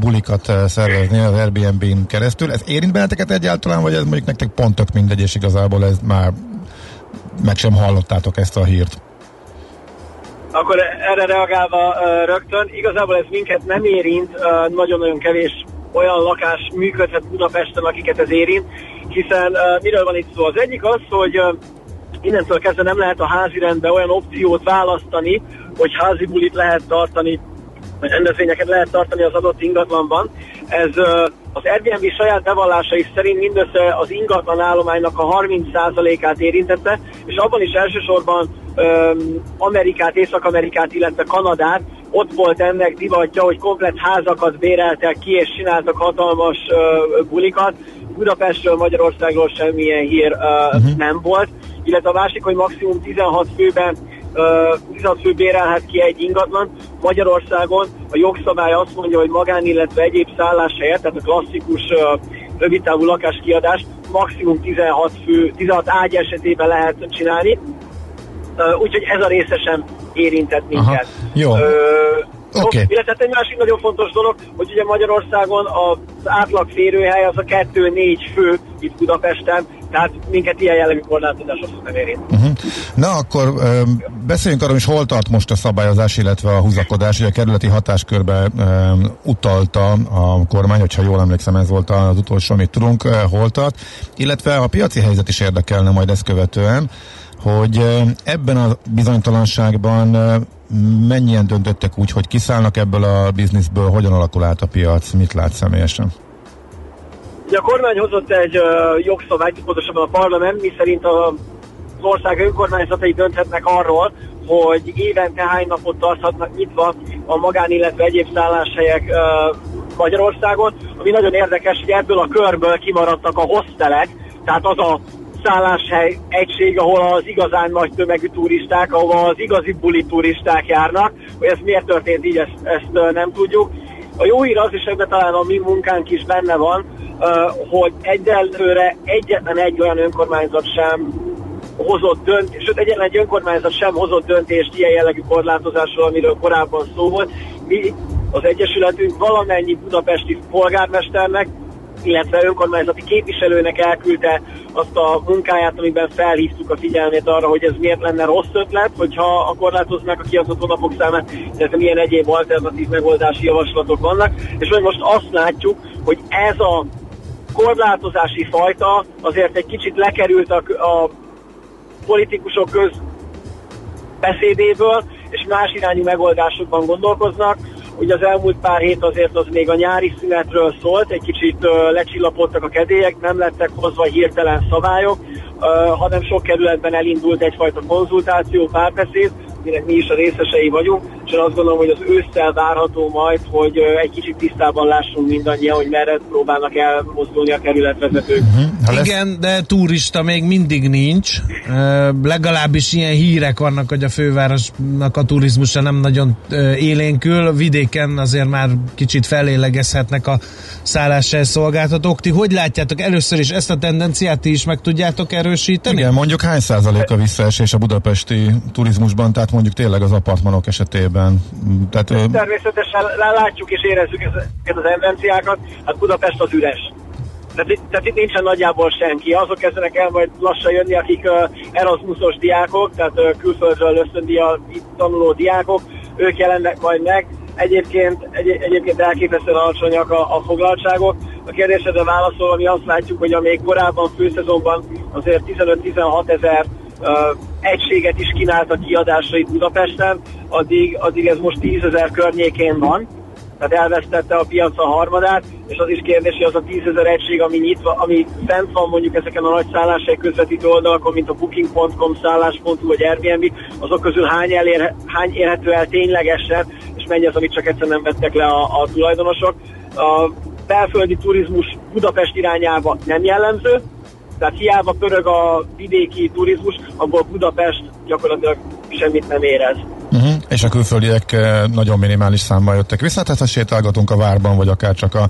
Speaker 4: bulikat szervezni az Airbnb-n keresztül. Ez érint benneteket egyáltalán, vagy ez mondjuk nektek pont tök mindegy, és igazából ez már meg sem hallottátok ezt a hírt?
Speaker 5: Akkor erre reagálva rögtön, igazából ez minket nem érint, nagyon-nagyon kevés olyan lakás működhet Budapesten, akiket ez érint, hiszen uh, miről van itt szó? Az egyik az, hogy uh, innentől kezdve nem lehet a házi rendben olyan opciót választani, hogy házi bulit lehet tartani, rendezvényeket lehet tartani az adott ingatlanban. Ez az Airbnb saját bevallásai szerint mindössze az ingatlan állománynak a 30%-át érintette, és abban is elsősorban Amerikát, Észak-Amerikát, illetve Kanadát, ott volt ennek divatja, hogy komplet házakat béreltek ki, és csináltak hatalmas uh, bulikat. Budapestről, Magyarországról semmilyen hír uh, uh-huh. nem volt. Illetve a másik, hogy maximum 16 főben uh, 16 fő bérelhet ki egy ingatlan. Magyarországon a jogszabály azt mondja, hogy magán, illetve egyéb szálláshelyet, tehát a klasszikus rövidtávú lakáskiadást maximum 16 fő, 16 ágy esetében lehet csinálni. Úgyhogy ez a része sem érintett minket. Aha.
Speaker 4: Jó. Uh,
Speaker 5: Okay. Illetve egy másik nagyon fontos dolog, hogy ugye Magyarországon az átlag férőhely az a 2-4 fő itt Budapesten, tehát minket ilyen jellegű korlátozás azt nem érint. Uh-huh.
Speaker 4: Na akkor ö, beszéljünk arról, hogy hol tart most a szabályozás, illetve a húzakodás. Ugye a kerületi hatáskörbe ö, utalta a kormány, hogyha jól emlékszem, ez volt az utolsó, amit tudunk, ö, hol tart. Illetve a piaci helyzet is érdekelne majd ezt követően hogy ebben a bizonytalanságban mennyien döntöttek úgy, hogy kiszállnak ebből a bizniszből, hogyan alakul át a piac, mit lát személyesen?
Speaker 5: A kormány hozott egy uh, jogszabályt, pontosabban a parlament, mi szerint az ország önkormányzatai dönthetnek arról, hogy évente hány napot tarthatnak nyitva a magán, illetve egyéb szálláshelyek uh, Magyarországon, ami nagyon érdekes, hogy ebből a körből kimaradtak a hostelek, tehát az a szálláshely egység, ahol az igazán nagy tömegű turisták, ahol az igazi buli turisták járnak, hogy ez miért történt így, ezt, ezt nem tudjuk. A jó hír az is, ebben talán a mi munkánk is benne van, hogy egyelőre egyetlen egy olyan önkormányzat sem hozott döntést, sőt egyetlen egy önkormányzat sem hozott döntést ilyen jellegű korlátozásról, amiről korábban szó volt. Mi az Egyesületünk valamennyi budapesti polgármesternek illetve önkormányzati képviselőnek elküldte azt a munkáját, amiben felhívtuk a figyelmét arra, hogy ez miért lenne rossz ötlet, hogyha a korlátoznák a kiadott napok számát, illetve milyen egyéb alternatív megoldási javaslatok vannak, és hogy most azt látjuk, hogy ez a korlátozási fajta azért egy kicsit lekerült a, a politikusok köz beszédéből, és más irányú megoldásokban gondolkoznak, Ugye az elmúlt pár hét azért az még a nyári szünetről szólt, egy kicsit lecsillapodtak a kedélyek, nem lettek hozva hirtelen szabályok, hanem sok kerületben elindult egyfajta konzultáció, párbeszéd, aminek mi is a részesei vagyunk, és én azt gondolom, hogy az ősszel várható majd, hogy egy kicsit tisztában lássunk mindannyian, hogy merre próbálnak elmozdulni a kerületvezetők.
Speaker 3: Uh-huh. Igen, de turista még mindig nincs. Uh, legalábbis ilyen hírek vannak, hogy a fővárosnak a turizmusa nem nagyon uh, élénkül. Vidéken azért már kicsit felélegezhetnek a szállással szolgáltatók. Ti hogy látjátok először is ezt a tendenciát ti is meg tudjátok erősíteni?
Speaker 4: Igen, mondjuk hány százalék a visszaesés a budapesti turizmusban, tehát mondjuk tényleg az apartmanok esetében.
Speaker 5: Tehát, Természetesen látjuk és érezzük ezeket az tendenciákat, hát Budapest az üres. Tehát itt, tehát itt nincsen nagyjából senki. Azok kezdenek el majd lassan jönni, akik uh, Erasmusos diákok, tehát uh, külföldről ösztöndíjat itt tanuló diákok, ők jelennek majd meg. Egyébként, egy, egyébként elképesztően alacsonyak a, a foglaltságok. A kérdésedre válaszolva mi azt látjuk, hogy a még korábban főszezonban azért 15-16 ezer uh, egységet is kínált a kiadásait Budapesten, addig, addig ez most 10 ezer környékén van, tehát elvesztette a piac a harmadát, és az is kérdés, hogy az a 10 ezer egység, ami nyitva, ami fent van mondjuk ezeken a nagy szálláshely közvetítő oldalakon, mint a booking.com, szállás.hu vagy Airbnb, azok közül hány, elér, hány érhető el ténylegesen, és mennyi az, amit csak egyszer nem vettek le a, a tulajdonosok. A belföldi turizmus Budapest irányába nem jellemző, tehát hiába pörög a vidéki turizmus, abból Budapest gyakorlatilag semmit nem érez.
Speaker 4: Uh-huh. És a külföldiek eh, nagyon minimális számban jöttek vissza, tehát ha sétálgatunk a várban, vagy akár csak a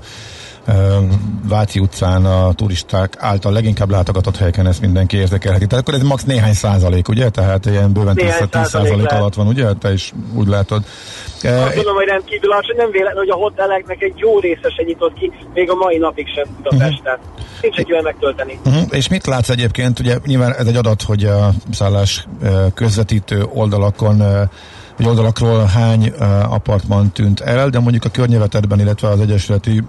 Speaker 4: Váci utcán a turisták által leginkább látogatott helyeken ezt mindenki érdekelheti. Tehát akkor ez max néhány százalék, ugye? Tehát ilyen bőven 10, 10 százalék alatt van, ugye? Te is úgy látod.
Speaker 5: Azt gondolom, hogy rendkívül alacsony, nem véletlen, hogy a hoteleknek egy jó része se nyitott ki, még a mai napig sem Budapesten. Uh-huh. Nincs egy megtölteni.
Speaker 4: Uh-huh. És mit látsz egyébként? Ugye nyilván ez egy adat, hogy a szállás közvetítő oldalakon hogy oldalakról hány apartman tűnt el, de mondjuk a környezetedben, illetve az egyesületi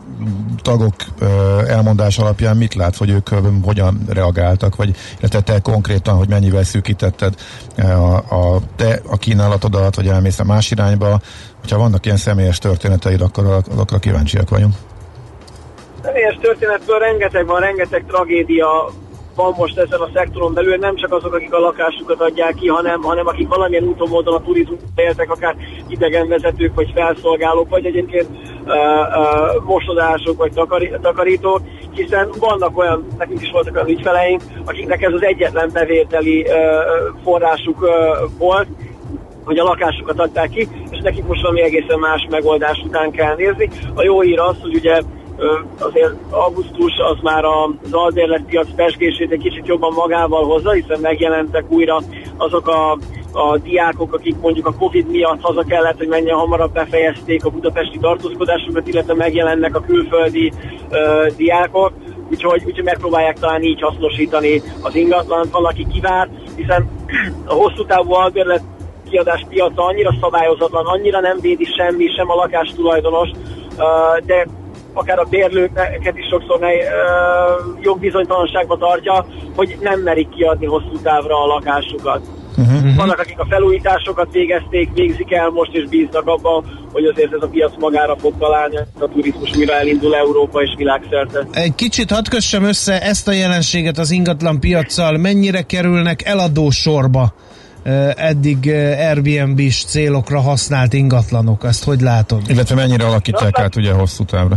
Speaker 4: tagok uh, elmondás alapján mit lát, hogy ők hogyan reagáltak, vagy illetve te konkrétan, hogy mennyivel szűkítetted uh, a, te a kínálatodat, vagy elmész a más irányba, hogyha vannak ilyen személyes történeteid, akkor azokra kíváncsiak vagyunk.
Speaker 5: Személyes történetből rengeteg van, rengeteg tragédia van most ezen a szektoron belül, nem csak azok, akik a lakásukat adják ki, hanem, hanem akik valamilyen úton módon a turizmus éltek, akár idegenvezetők, vagy felszolgálók, vagy egyébként uh, uh, mosodások, vagy takari, takarítók, hiszen vannak olyan, nekünk is voltak olyan ügyfeleink, akiknek ez az egyetlen bevételi uh, forrásuk uh, volt, hogy a lakásukat adták ki, és nekik most valami egészen más megoldás után kell nézni. A jó hír az, hogy ugye azért augusztus az már az albérletpiac pesgését egy kicsit jobban magával hozza, hiszen megjelentek újra azok a a diákok, akik mondjuk a Covid miatt haza kellett, hogy menjen hamarabb befejezték a budapesti tartózkodásukat, illetve megjelennek a külföldi uh, diákok, úgyhogy, úgyhogy megpróbálják talán így hasznosítani az ingatlan, valaki kivár, hiszen a hosszú távú albérlet kiadás piaca annyira szabályozatlan, annyira nem védi semmi, sem a lakástulajdonos, de akár a bérlőket is sokszor ne, ö, jogbizonytalanságba tartja, hogy nem merik kiadni hosszú távra a lakásukat. Uh-huh. Vannak, akik a felújításokat végezték, végzik el most, és bíznak abban, hogy azért ez a piac magára fog találni, a turizmus újra elindul Európa és világszerte.
Speaker 3: Egy kicsit hadd kössem össze ezt a jelenséget az ingatlan piaccal, mennyire kerülnek eladó sorba eddig Airbnb-s célokra használt ingatlanok, ezt hogy látod?
Speaker 4: Illetve mennyire alakítják át ugye hosszú távra?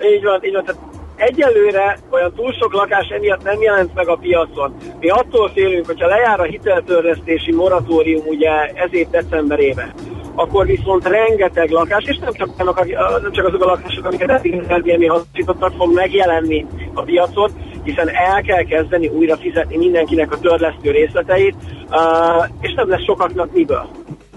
Speaker 5: Így van, így van. Tehát egyelőre olyan túl sok lakás emiatt nem jelent meg a piacon. Mi attól félünk, hogyha lejár a hiteltörlesztési moratórium ugye ez év decemberében, akkor viszont rengeteg lakás, és nem csak, annak, nem csak azok a lakások, amiket eddig Airbnb hasznosítottak, fog megjelenni a piacon, hiszen el kell kezdeni újra fizetni mindenkinek a törlesztő részleteit, és nem lesz sokaknak miből.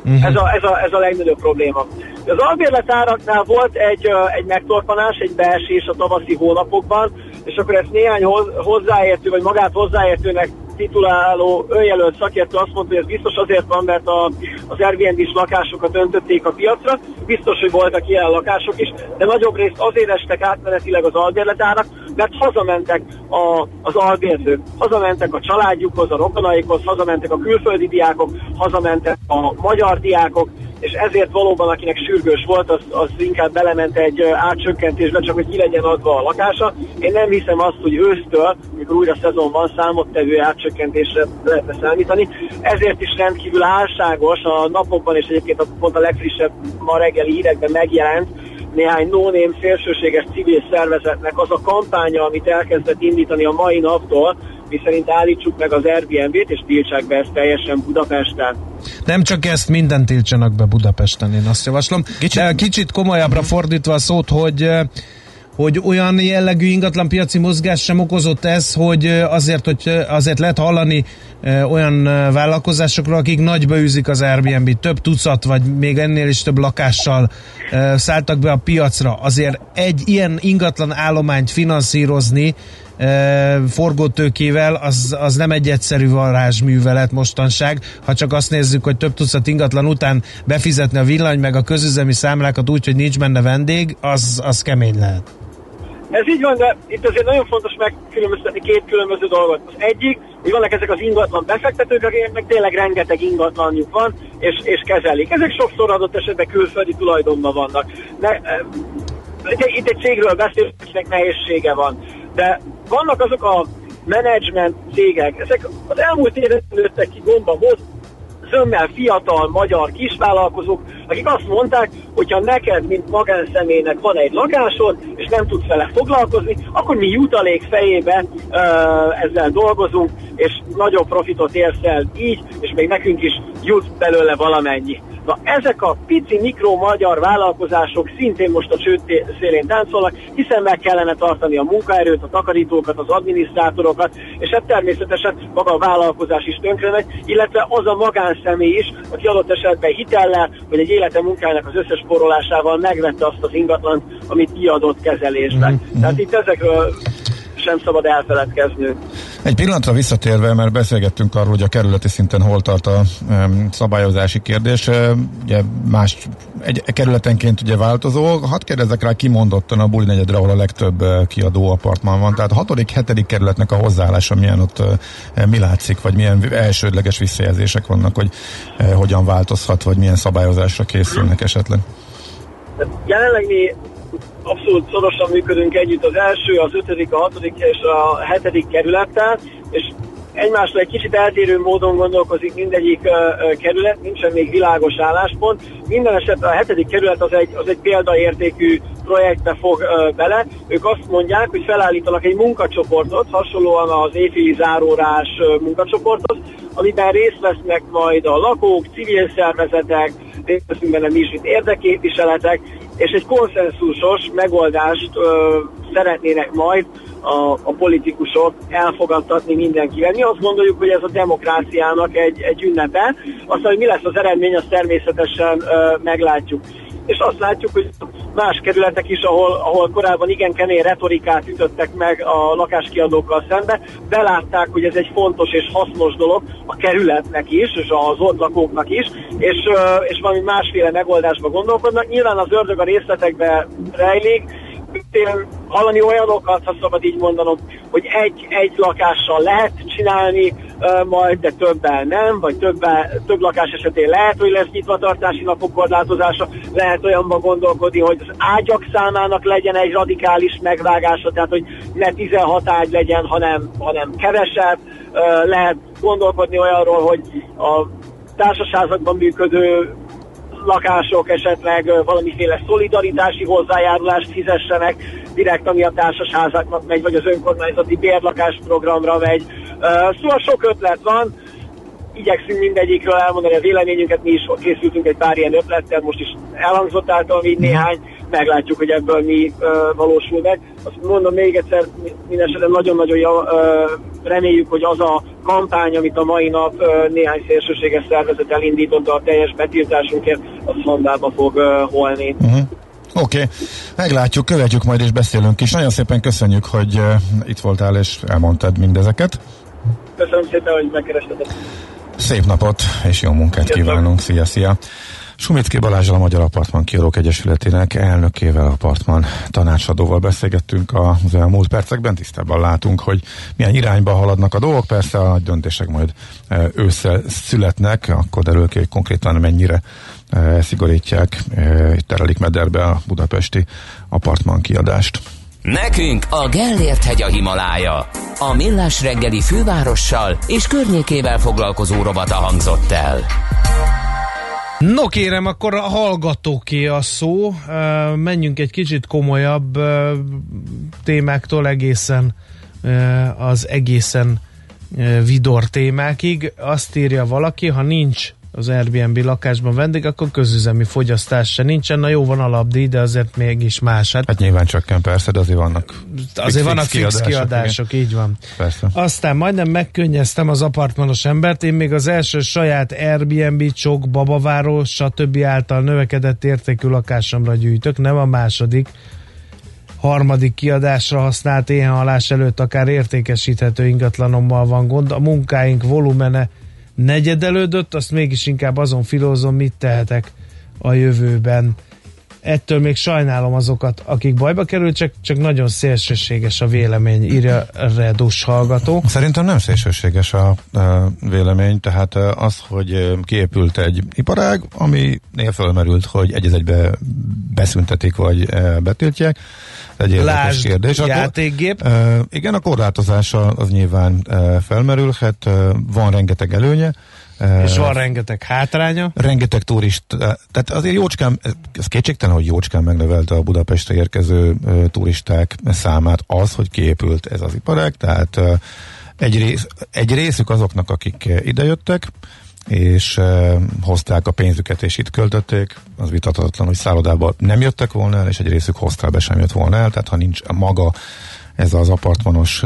Speaker 5: Uh-huh. Ez, a, ez, a, ez a legnagyobb probléma. Az albérletáraknál volt egy, egy megtorpanás, egy beesés a tavaszi hónapokban, és akkor ezt néhány hozzáértő, vagy magát hozzáértőnek tituláló önjelölt szakértő azt mondta, hogy ez biztos azért van, mert a, az Airbnb-s lakásokat öntötték a piacra, biztos, hogy voltak ilyen lakások is, de nagyobb részt azért estek átmenetileg az albérletárak, mert hazamentek a, az albérlők, hazamentek a családjukhoz, a rokonaikhoz, hazamentek a külföldi diákok, hazamentek a magyar diákok, és ezért valóban, akinek sürgős volt, az, az inkább belement egy átcsökkentésbe, csak hogy ki legyen adva a lakása. Én nem hiszem azt, hogy ősztől, amikor újra szezon van, számottevő átcsökkentésre lehetne számítani. Ezért is rendkívül álságos a napokban, és egyébként a, pont a legfrissebb ma reggeli hírekben megjelent, néhány no szélsőséges civil szervezetnek az a kampánya, amit elkezdett indítani a mai naptól, miszerint állítsuk meg az Airbnb-t, és tiltsák be ezt teljesen Budapesten.
Speaker 3: Nem csak ezt, mindent tiltsanak be Budapesten, én azt javaslom. Kicsit, De kicsit komolyabbra fordítva a szót, hogy hogy olyan jellegű ingatlan piaci mozgás sem okozott ez, hogy azért, hogy azért lehet hallani olyan vállalkozásokról, akik nagyba űzik az Airbnb, több tucat, vagy még ennél is több lakással szálltak be a piacra. Azért egy ilyen ingatlan állományt finanszírozni forgótőkével, az, az nem egy egyszerű varázsművelet mostanság. Ha csak azt nézzük, hogy több tucat ingatlan után befizetni a villany meg a közüzemi számlákat úgy, hogy nincs benne vendég, az, az kemény lehet.
Speaker 5: Ez így van, de itt azért nagyon fontos megkülönböztetni két különböző dolgot. Az egyik, hogy vannak ezek az ingatlan befektetők, akiknek tényleg rengeteg ingatlanjuk van, és, és kezelik. Ezek sokszor adott esetben külföldi tulajdonban vannak. Ne, e, itt egy cégről beszélünk, akinek nehézsége van. De vannak azok a menedzsment cégek, ezek az elmúlt években nőttek ki gomba zömmel fiatal magyar kisvállalkozók, akik azt mondták, hogyha neked, mint magánszemélynek van egy lakásod, és nem tudsz vele foglalkozni, akkor mi jutalék fejébe uh, ezzel dolgozunk, és nagyobb profitot érsz el így, és még nekünk is jut belőle valamennyi. Na ezek a pici mikro magyar vállalkozások szintén most a csőd szélén táncolnak, hiszen meg kellene tartani a munkaerőt, a takarítókat, az adminisztrátorokat, és hát természetesen maga a vállalkozás is tönkre megy, illetve az a magánszemély is, aki adott esetben hitellel, vagy egy élete munkájának az összes porolásával megvette azt az ingatlan, amit kiadott kezelésbe. Mm-hmm. Tehát itt ezekről sem szabad elfeledkezni.
Speaker 4: Egy pillanatra visszatérve, mert beszélgettünk arról, hogy a kerületi szinten hol tart a um, szabályozási kérdés, ugye más, egy kerületenként ugye változó. Hadd kérdezzek rá kimondottan a Buli negyedre, ahol a legtöbb kiadó apartman van. Tehát hatodik, hetedik kerületnek a hozzáállása milyen ott uh, mi látszik, vagy milyen elsődleges visszajelzések vannak, hogy uh, hogyan változhat, vagy milyen szabályozásra készülnek esetleg?
Speaker 5: Jelenleg mi abszolút szorosan működünk együtt az első, az ötödik, a hatodik és a hetedik kerülettel, és egymásra egy kicsit eltérő módon gondolkozik mindegyik uh, kerület, nincsen még világos álláspont. Minden esetre a hetedik kerület az egy, az egy példaértékű projektbe fog uh, bele. Ők azt mondják, hogy felállítanak egy munkacsoportot, hasonlóan az éjféli zárórás uh, munkacsoportot, amiben részt vesznek majd a lakók, civil szervezetek, részt veszünk benne mi is, mint érdeképviseletek, és egy konszenzusos megoldást ö, szeretnének majd a, a politikusok elfogadtatni mindenkivel. Mi azt gondoljuk, hogy ez a demokráciának egy, egy ünnepe. Aztán, hogy mi lesz az eredmény, azt természetesen ö, meglátjuk és azt látjuk, hogy más kerületek is, ahol, ahol korábban igen kemény retorikát ütöttek meg a lakáskiadókkal szembe, belátták, hogy ez egy fontos és hasznos dolog a kerületnek is, és az ott lakóknak is, és, és valami másféle megoldásba gondolkodnak. Nyilván az ördög a részletekbe rejlik, én hallani olyanokat, ha szabad így mondanom, hogy egy, egy lakással lehet csinálni, majd, de többen nem, vagy többen, több lakás esetén lehet, hogy lesz nyitvatartási napok korlátozása, lehet olyanban gondolkodni, hogy az ágyak számának legyen egy radikális megvágása, tehát hogy ne 16 ágy legyen, hanem, hanem kevesebb, lehet gondolkodni olyanról, hogy a társasházakban működő lakások esetleg valamiféle szolidaritási hozzájárulást fizessenek, direkt ami a társasházaknak megy, vagy az önkormányzati bérlakásprogramra megy. Szóval sok ötlet van, igyekszünk mindegyikről elmondani a véleményünket, mi is készültünk egy pár ilyen ötlettel, most is elhangzott által így néhány, meglátjuk, hogy ebből mi uh, valósul meg. Azt mondom még egyszer, mindesetre nagyon-nagyon uh, reméljük, hogy az a kampány, amit a mai nap uh, néhány szélsőséges szervezet elindította a teljes betiltásunkért, az handába fog uh, holni. Uh-huh.
Speaker 4: Oké, okay. meglátjuk, követjük majd és beszélünk is. Nagyon szépen köszönjük, hogy uh, itt voltál és elmondtad mindezeket.
Speaker 5: Köszönöm szépen, hogy megkerestetek.
Speaker 4: Szép napot és jó munkát Köszönöm. kívánunk. Szia, szia! Sumitki Balázsal a Magyar Apartman Kiadók Egyesületének elnökével, apartman tanácsadóval beszélgettünk az elmúlt percekben. Tisztában látunk, hogy milyen irányba haladnak a dolgok. Persze a nagy döntések majd e, ősszel születnek, akkor derül ki, hogy konkrétan mennyire e, szigorítják, e, terelik mederbe a budapesti apartman kiadást.
Speaker 1: Nekünk a Gellért hegy a Himalája. A Millás reggeli fővárossal és környékével foglalkozó robata hangzott el.
Speaker 3: No kérem, akkor a hallgatóké a szó. Menjünk egy kicsit komolyabb témáktól egészen az egészen vidor témákig. Azt írja valaki, ha nincs az Airbnb lakásban vendég, akkor közüzemi fogyasztás se nincsen. Na jó, van alapdíj, de azért mégis más.
Speaker 4: Hát, hát nyilván csökken persze, de azért vannak
Speaker 3: Azért fix vannak fix kiadások, kiadások így van.
Speaker 4: Persze.
Speaker 3: Aztán majdnem megkönnyeztem az apartmanos embert, én még az első saját Airbnb, csok, babaváró, stb. által növekedett értékű lakásomra gyűjtök, nem a második harmadik kiadásra használt éhenhalás előtt akár értékesíthető ingatlanommal van gond. A munkáink volumene negyedelődött, azt mégis inkább azon filózom, mit tehetek a jövőben. Ettől még sajnálom azokat, akik bajba került, csak, csak nagyon szélsőséges a vélemény, írja Redus hallgató.
Speaker 4: Szerintem nem szélsőséges a, a vélemény, tehát az, hogy kiépült egy iparág, aminél fölmerült, hogy egy egybe beszüntetik, vagy betiltják, egy
Speaker 3: Lásd,
Speaker 4: kérdés. Akkor,
Speaker 3: játékgép.
Speaker 4: Igen, a korlátozása az nyilván felmerülhet, van rengeteg előnye,
Speaker 3: és van rengeteg hátránya.
Speaker 4: Rengeteg turist, tehát azért jócskán, ez kétségtelen, hogy jócskán megnövelte a Budapestre érkező turisták számát az, hogy kiépült ez az iparág, tehát egy, rész, egy részük azoknak, akik idejöttek, és uh, hozták a pénzüket, és itt költötték, az vitathatatlan, hogy szállodába nem jöttek volna el, és egy részük hoztába sem jött volna el, tehát ha nincs a maga ez az apartmanos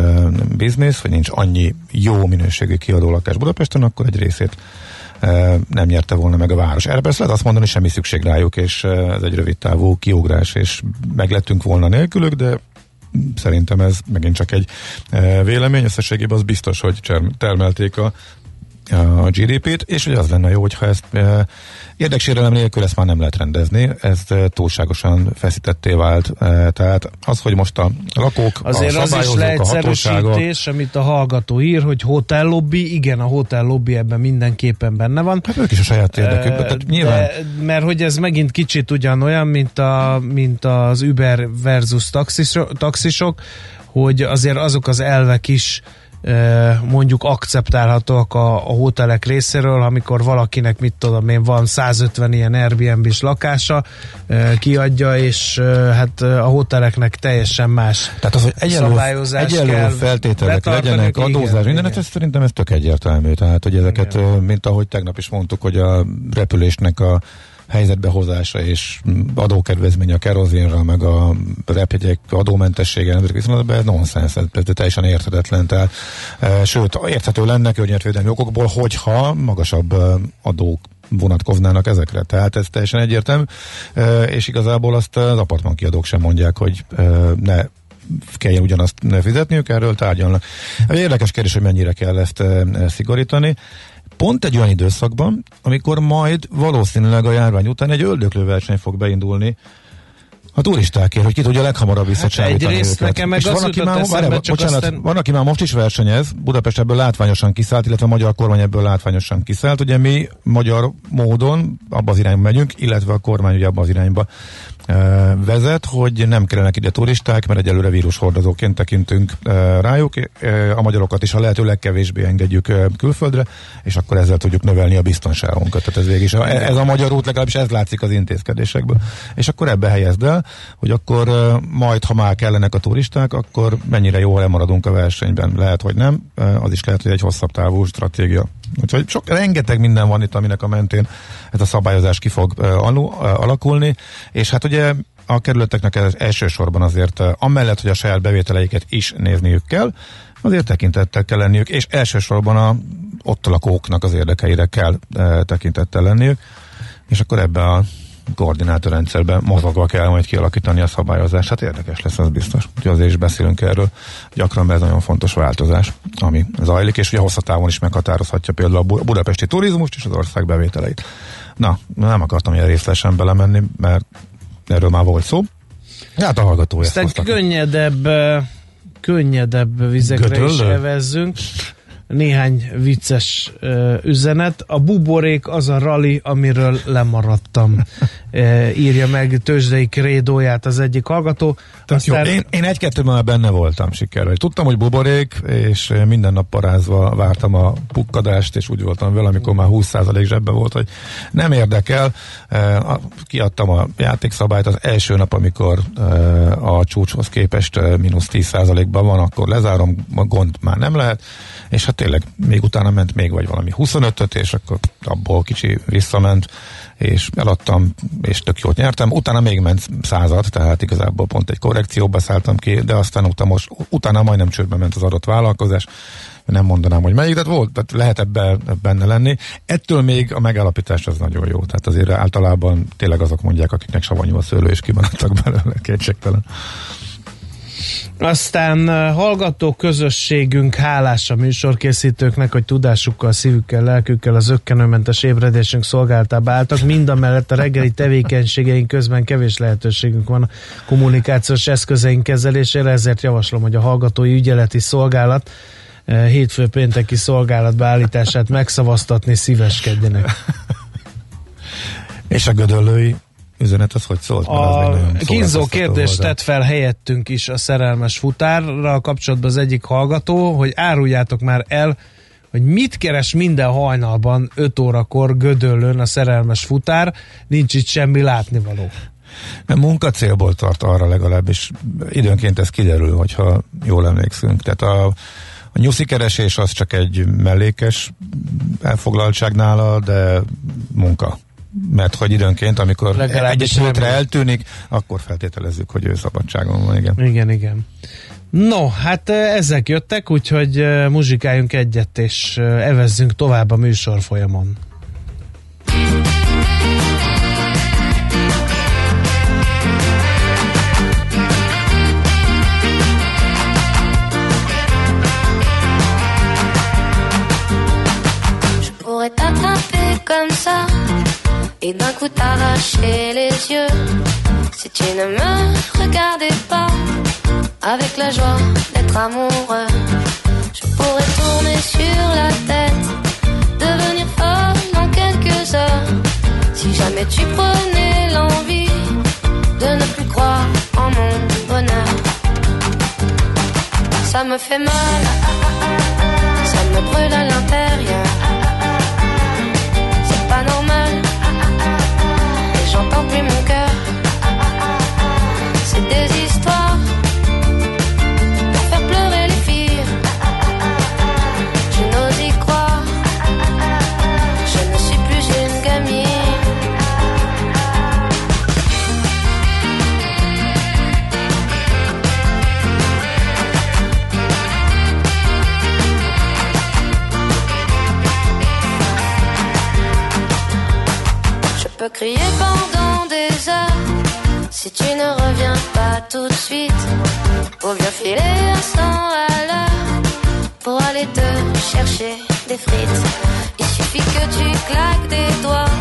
Speaker 4: biznisz, vagy nincs annyi jó minőségű kiadó lakás Budapesten, akkor egy részét nem nyerte volna meg a város. Erre persze lehet azt mondani, semmi szükség rájuk, és ez egy rövid távú kiugrás, és meglettünk volna nélkülük, de szerintem ez megint csak egy vélemény, összességében az biztos, hogy termelték a a GDP-t, és hogy az lenne jó, hogyha ezt e, érdeksérelem nélkül ezt már nem lehet rendezni, ez e, túlságosan feszítetté vált. E, tehát az, hogy most a lakók,
Speaker 3: Azért
Speaker 4: a
Speaker 3: az is leegyszerűsítés, amit a hallgató ír, hogy hotel lobby, igen, a hotel lobby ebben mindenképpen benne van.
Speaker 4: Hát ők is a saját érdekükben. Tehát nyilván... De,
Speaker 3: mert hogy ez megint kicsit ugyanolyan, mint, a, mint az Uber versus taxisok, taxisok, hogy azért azok az elvek is mondjuk akceptálhatóak a, a hotelek részéről, amikor valakinek, mit tudom én, van 150 ilyen Airbnb-s lakása, kiadja, és hát a hoteleknek teljesen más
Speaker 4: Tehát az, hogy egyenlő, egyenlő feltételek legyenek, adózás, minden, ez szerintem ez tök egyértelmű. Tehát, hogy ezeket, igen. mint ahogy tegnap is mondtuk, hogy a repülésnek a helyzetbehozása és adókedvezmény a kerozénra, meg a repjegyek adómentessége nemzetközi viszonylatban, ez nonsens, ez, ez teljesen érthetetlen. Tehát, e, sőt, érthető lenne környezetvédelmi okokból, hogyha magasabb e, adók vonatkoznának ezekre. Tehát ez teljesen egyértelmű, e, és igazából azt az apartmankiadók sem mondják, hogy e, ne kelljen ugyanazt fizetniük, erről tárgyalnak. Érdekes kérdés, hogy mennyire kell ezt szigorítani pont egy olyan időszakban, amikor majd valószínűleg a járvány után egy öldöklő fog beindulni a turistákért, hogy ki tudja leghamarabb visszacsábítani hát
Speaker 3: egyrészt nekem meg
Speaker 4: És van, aki már, várjál, bocsánat, aztán...
Speaker 3: van,
Speaker 4: aki már most is versenyez, Budapest ebből látványosan kiszállt, illetve a magyar kormány ebből látványosan kiszállt. Ugye mi magyar módon abba az irányba megyünk, illetve a kormány ugye abba az irányba vezet, hogy nem kellenek ide turisták, mert egyelőre vírushordozóként tekintünk rájuk, a magyarokat is a lehető legkevésbé engedjük külföldre, és akkor ezzel tudjuk növelni a biztonságunkat. Tehát ez végig ez a magyar út, legalábbis ez látszik az intézkedésekből. És akkor ebbe helyezd el, hogy akkor majd, ha már kellenek a turisták, akkor mennyire jól elmaradunk a versenyben. Lehet, hogy nem, az is lehet, hogy egy hosszabb távú stratégia. Úgyhogy sok, rengeteg minden van itt, aminek a mentén ez a szabályozás ki fog alu, alakulni, és hát ugye a kerületeknek ez elsősorban azért, amellett, hogy a saját bevételeiket is nézniük kell, azért tekintettel kell lenniük, és elsősorban a ott lakóknak az érdekeire kell e, tekintettel lenniük, és akkor ebbe a koordinátorrendszerben mozogva kell majd kialakítani a szabályozást. Hát érdekes lesz, az biztos. Úgyhogy azért is beszélünk erről gyakran, mert ez nagyon fontos változás, ami zajlik, és ugye hosszatávon is meghatározhatja például a budapesti turizmust és az ország bevételeit. Na, nem akartam ilyen részletesen belemenni, mert erről már volt szó. Hát a hallgató
Speaker 3: Aztán könnyedebb, könnyedebb vizekre Gödöllő? is evezzünk néhány vicces uh, üzenet. A buborék az a rali, amiről lemaradtam, uh, írja meg tőzsdei krédóját az egyik hallgató.
Speaker 4: Aztán... Jó, én, én egy-kettő már benne voltam sikerül. Tudtam, hogy buborék, és minden nap parázva vártam a pukkadást, és úgy voltam vele, amikor már 20% zsebbe volt, hogy nem érdekel. Uh, kiadtam a játékszabályt az első nap, amikor uh, a csúcshoz képest mínusz 10%-ban van, akkor lezárom, a gond már nem lehet, és hát tényleg még utána ment még vagy valami 25-öt, és akkor abból kicsi visszament, és eladtam, és tök jót nyertem. Utána még ment század, tehát igazából pont egy korrekcióba szálltam ki, de aztán utána, most, utána majdnem csődbe ment az adott vállalkozás, nem mondanám, hogy melyik, de volt, tehát lehet ebbe, benne lenni. Ettől még a megállapítás az nagyon jó, tehát azért általában tényleg azok mondják, akiknek savanyú a szőlő, és kimaradtak belőle, kétségtelen.
Speaker 3: Aztán hallgató közösségünk hálás a műsorkészítőknek, hogy tudásukkal, szívükkel, lelkükkel az ökkenőmentes ébredésünk szolgáltába álltak. Mind a mellett a reggeli tevékenységeink közben kevés lehetőségünk van a kommunikációs eszközeink kezelésére, ezért javaslom, hogy a hallgatói ügyeleti szolgálat hétfő pénteki szolgálat beállítását megszavaztatni szíveskedjenek.
Speaker 4: És a gödöllői üzenet az hogy szólt?
Speaker 3: A kínzó kérdést tett fel helyettünk is a szerelmes futárra kapcsolatban az egyik hallgató, hogy áruljátok már el, hogy mit keres minden hajnalban 5 órakor Gödöllőn a szerelmes futár, nincs itt semmi látnivaló.
Speaker 4: Mert munkacélból tart arra legalábbis. Időnként ez kiderül, hogyha jól emlékszünk. Tehát a, a nyuszikeresés az csak egy mellékes elfoglaltság nála, de munka. Mert hogy időnként, amikor egy hétre eltűnik, akkor feltételezzük, hogy ő szabadságon van, igen.
Speaker 3: Igen, igen. No, hát ezek jöttek, úgyhogy muzsikáljunk egyet, és evezzünk tovább a műsor folyamon.
Speaker 6: Et d'un coup t'arracher les yeux si tu ne me regardais pas avec la joie d'être amoureux. Je pourrais tourner sur la tête, devenir folle en quelques heures si jamais tu prenais l'envie de ne plus croire en mon bonheur. Ça me fait mal, ça me brûle à l'intérieur. J'entends plus mon cœur. C'est des histoires pour faire pleurer les filles. Je n'ose y croire, je ne suis plus une gamine. Je peux crier si tu ne reviens pas tout de suite. Pour bien filer à 100 à l'heure pour aller te chercher des frites. Il suffit que tu claques des doigts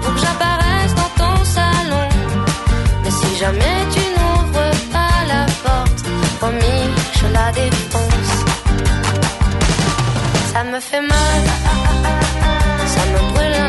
Speaker 6: pour que j'apparaisse dans ton salon. Mais si jamais tu n'ouvres pas la porte, promis, je la défonce. Ça me fait mal, ça me brûle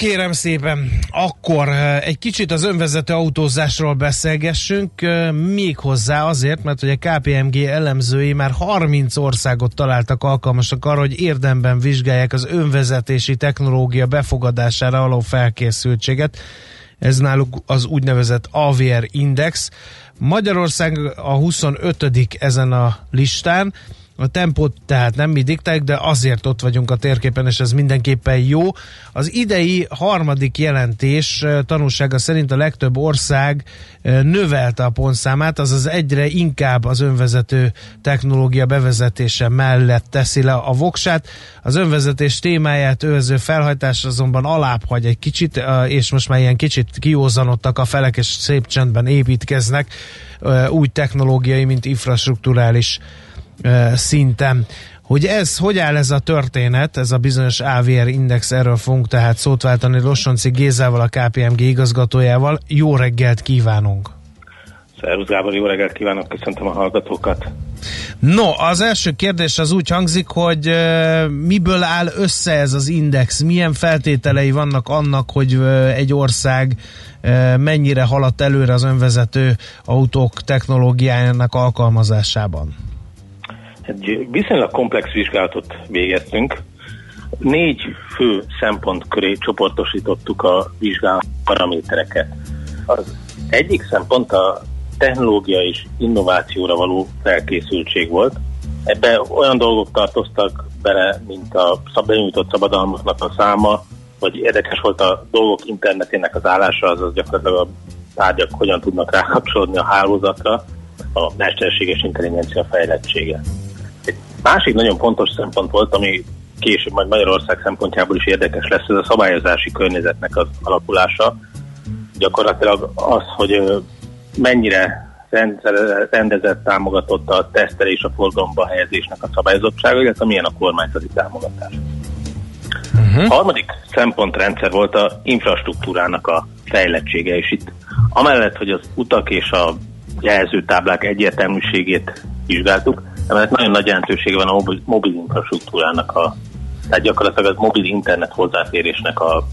Speaker 3: kérem szépen, akkor egy kicsit az önvezető autózásról beszélgessünk, eh, még hozzá azért, mert hogy a KPMG elemzői már 30 országot találtak alkalmasak arra, hogy érdemben vizsgálják az önvezetési technológia befogadására való felkészültséget. Ez náluk az úgynevezett AVR Index. Magyarország a 25. ezen a listán, A tempót tehát nem mi diktáljuk, de azért ott vagyunk a térképen, és ez mindenképpen jó. Az idei harmadik jelentés tanulsága szerint a legtöbb ország növelte a pontszámát, azaz egyre inkább az önvezető technológia bevezetése mellett teszi le a voksát. Az önvezetés témáját őző felhajtás azonban alább hagy egy kicsit, és most már ilyen kicsit kiózanodtak a felek, és szép csendben építkeznek új technológiai, mint infrastruktúrális szinten. Hogy ez, hogy áll ez a történet, ez a bizonyos AVR index, erről fogunk tehát szót váltani Rossonci Gézával, a KPMG igazgatójával. Jó reggelt kívánunk!
Speaker 7: Szervusz Gábor, jó reggelt kívánok, köszöntöm a hallgatókat!
Speaker 3: No, az első kérdés az úgy hangzik, hogy uh, miből áll össze ez az index? Milyen feltételei vannak annak, hogy uh, egy ország uh, mennyire haladt előre az önvezető autók technológiájának alkalmazásában?
Speaker 7: Egy viszonylag komplex vizsgálatot végeztünk. Négy fő szempont köré csoportosítottuk a vizsgálat paramétereket. Az egyik szempont a technológia és innovációra való felkészültség volt. Ebbe olyan dolgok tartoztak bele, mint a benyújtott szabadalmaknak a száma, vagy érdekes volt a dolgok internetének az állása, azaz gyakorlatilag a tárgyak hogyan tudnak rákapcsolódni a hálózatra, a mesterséges intelligencia fejlettsége. Másik nagyon fontos szempont volt, ami később majd Magyarország szempontjából is érdekes lesz, ez a szabályozási környezetnek az alakulása. Gyakorlatilag az, hogy mennyire rendezett, támogatott a tesztelés, a forgalomba helyezésnek a szabályozottsága, illetve milyen a kormányzati támogatás. Uh-huh. A harmadik szempontrendszer volt a infrastruktúrának a fejlettsége, és itt amellett, hogy az utak és a jelzőtáblák egyértelműségét vizsgáltuk, emellett nagyon nagy jelentősége van a mobil, infrastruktúrának a tehát gyakorlatilag az mobil internet hozzáférésnek a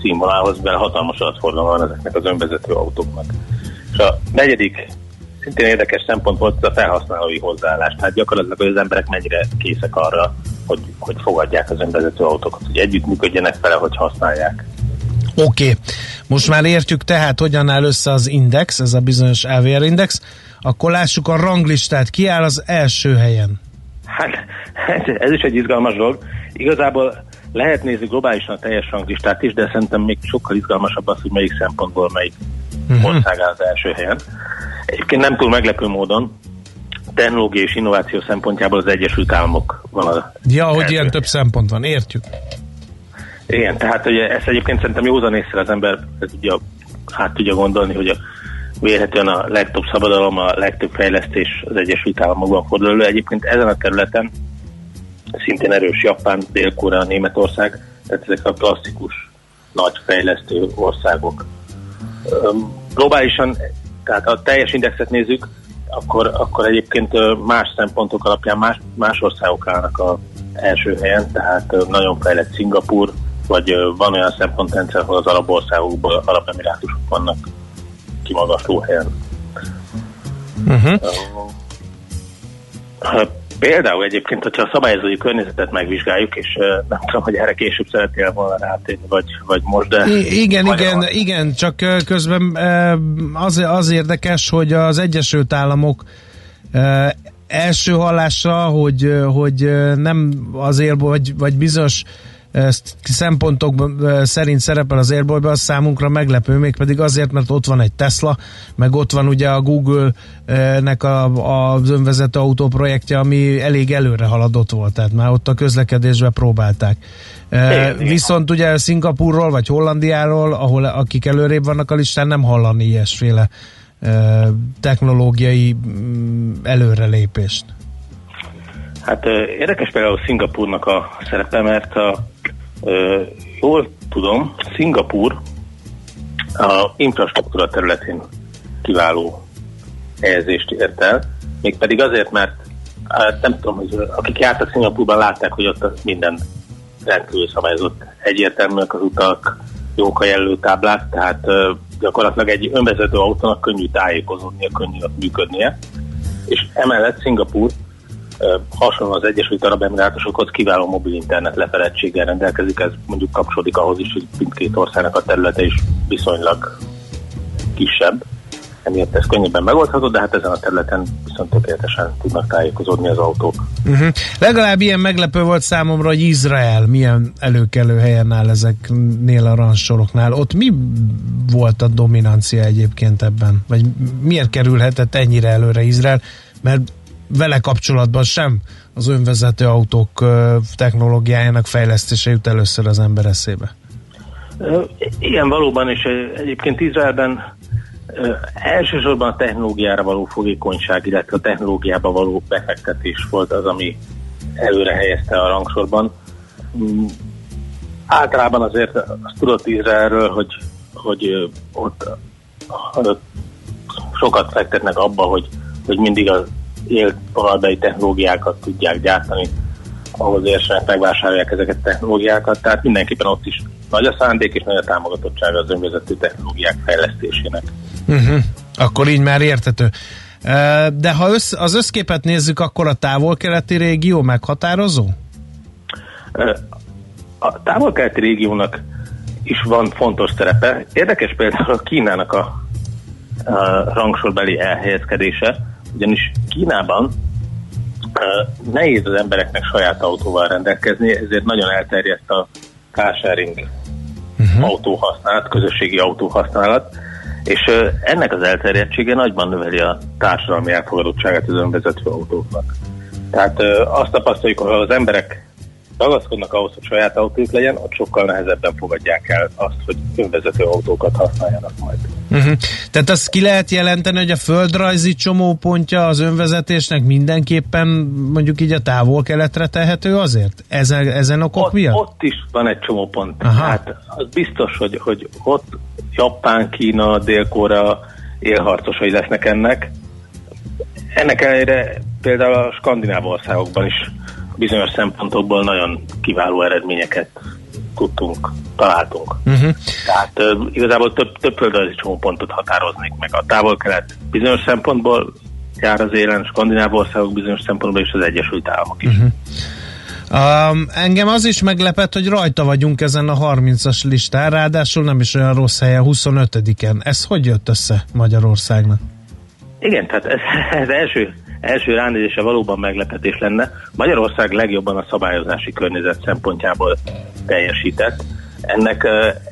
Speaker 7: színvonalához, mert hatalmas adatforgalma van ezeknek az önvezető autóknak. És a negyedik szintén érdekes szempont volt a felhasználói hozzáállás. Tehát gyakorlatilag, hogy az emberek mennyire készek arra, hogy, hogy fogadják az önvezető autókat, hogy együttműködjenek vele, hogy használják.
Speaker 3: Oké, okay. most már értjük tehát, hogyan áll össze az index, ez a bizonyos LVR index, akkor lássuk a ranglistát, ki áll az első helyen?
Speaker 7: Hát ez, ez is egy izgalmas dolog. Igazából lehet nézni globálisan a teljes ranglistát is, de szerintem még sokkal izgalmasabb az, hogy melyik szempontból melyik uh-huh. ország áll az első helyen. Egyébként nem túl meglepő módon, technológia és innováció szempontjából az Egyesült Államok van a
Speaker 3: Ja, hogy ilyen több szempont van, értjük.
Speaker 7: Igen, tehát ugye ezt egyébként szerintem józan észre az ember tudja, hát tudja gondolni, hogy a vélhetően a legtöbb szabadalom, a legtöbb fejlesztés az Egyesült Államokban fordul elő. Egyébként ezen a területen szintén erős Japán, Dél-Korea, Németország, tehát ezek a klasszikus nagy fejlesztő országok. Globálisan, tehát a teljes indexet nézzük, akkor, akkor egyébként más szempontok alapján más, más országok állnak a első helyen, tehát nagyon fejlett Szingapur, vagy van olyan szempontrendszer, ahol az arab országokból arab vannak kimagasló helyen. Uh-huh. Például egyébként, hogyha a szabályozói környezetet megvizsgáljuk, és nem tudom, hogy erre később szeretnél volna rátérni, vagy, vagy most, de...
Speaker 3: I- igen, igen, van. igen, csak közben az, az érdekes, hogy az Egyesült Államok első hallásra, hogy, hogy nem azért, vagy, vagy bizonyos szempontok szerint szerepel az airboy az számunkra meglepő, mégpedig azért, mert ott van egy Tesla, meg ott van ugye a Google-nek a, az önvezető autó projektje, ami elég előre haladott volt, tehát már ott a közlekedésbe próbálták. Igen, Viszont ugye Szingapurról vagy Hollandiáról, ahol akik előrébb vannak a listán, nem hallani ilyesféle technológiai mm, előrelépést.
Speaker 7: Hát érdekes például Szingapurnak a szerepe, mert a Jól tudom, Szingapur a infrastruktúra területén kiváló helyezést ért el, mégpedig azért, mert nem tudom, hogy akik jártak Szingapurban látták, hogy ott minden rendkívül szabályozott. Egyértelműek az utak, jók a jelöltáblák, tehát gyakorlatilag egy önvezető autónak könnyű tájékozódnia, könnyű működnie. És emellett Szingapur hasonló az Egyesült Arab Emirátusokhoz kiváló mobil internet lefeledtséggel rendelkezik, ez mondjuk kapcsolódik ahhoz is, hogy mindkét országnak a területe is viszonylag kisebb. emiatt ez könnyebben megoldható, de hát ezen a területen viszont tökéletesen tudnak tájékozódni az autók.
Speaker 3: Uh-huh. Legalább ilyen meglepő volt számomra, hogy Izrael milyen előkelő helyen áll ezeknél a rancsoroknál. Ott mi volt a dominancia egyébként ebben? Vagy miért kerülhetett ennyire előre Izrael? Mert vele kapcsolatban sem az önvezető autók technológiájának fejlesztése jut először az ember eszébe.
Speaker 7: Igen, valóban, és egyébként Izraelben elsősorban a technológiára való fogékonyság, illetve a technológiába való befektetés volt az, ami előre helyezte a rangsorban. Mm, általában azért azt tudott Izraelről, hogy, hogy ott, sokat fektetnek abba, hogy, hogy mindig az élt technológiákat tudják gyártani, ahhoz érsenek, megvásárolják ezeket a technológiákat, tehát mindenképpen ott is nagy a szándék és nagy a támogatottsága az önvezető technológiák fejlesztésének.
Speaker 3: Uh-huh. Akkor így már értető. De ha össz, az összképet nézzük, akkor a távol-keleti régió meghatározó?
Speaker 7: A távol-keleti régiónak is van fontos szerepe. Érdekes például a Kínának a, a rangsorbeli elhelyezkedése, ugyanis Kínában nehéz az embereknek saját autóval rendelkezni, ezért nagyon elterjedt a carsharing uh-huh. autóhasználat, közösségi autóhasználat, és ennek az elterjedtsége nagyban növeli a társadalmi elfogadottságát az önvezető autóknak. Tehát azt tapasztaljuk, hogy az emberek ragaszkodnak ahhoz, hogy saját autók legyen, ott sokkal nehezebben fogadják el azt, hogy önvezető autókat használjanak majd.
Speaker 3: Uh-huh. Tehát azt ki lehet jelenteni, hogy a földrajzi csomópontja az önvezetésnek mindenképpen mondjuk így a távol-keletre tehető azért? Ezen, ezen okok
Speaker 7: ott,
Speaker 3: miatt?
Speaker 7: Ott is van egy csomópont. Aha. Hát az biztos, hogy, hogy ott Japán, Kína, Dél-Korea élharcosai lesznek ennek. Ennek ellenére például a skandináv országokban is bizonyos szempontokból nagyon kiváló eredményeket tudtunk, találtunk. Uh-huh. Tehát uh, igazából több, több földrajzi csomópontot határoznék meg. A távol-kelet bizonyos szempontból jár az élen, skandináv országok bizonyos szempontból, és az Egyesült Államok is. Uh-huh.
Speaker 3: Um, engem az is meglepett, hogy rajta vagyunk ezen a 30-as listán, ráadásul nem is olyan rossz helye, 25-en. Ez hogy jött össze Magyarországnak?
Speaker 7: Igen, tehát ez, ez első első ránézése valóban meglepetés lenne. Magyarország legjobban a szabályozási környezet szempontjából teljesített. Ennek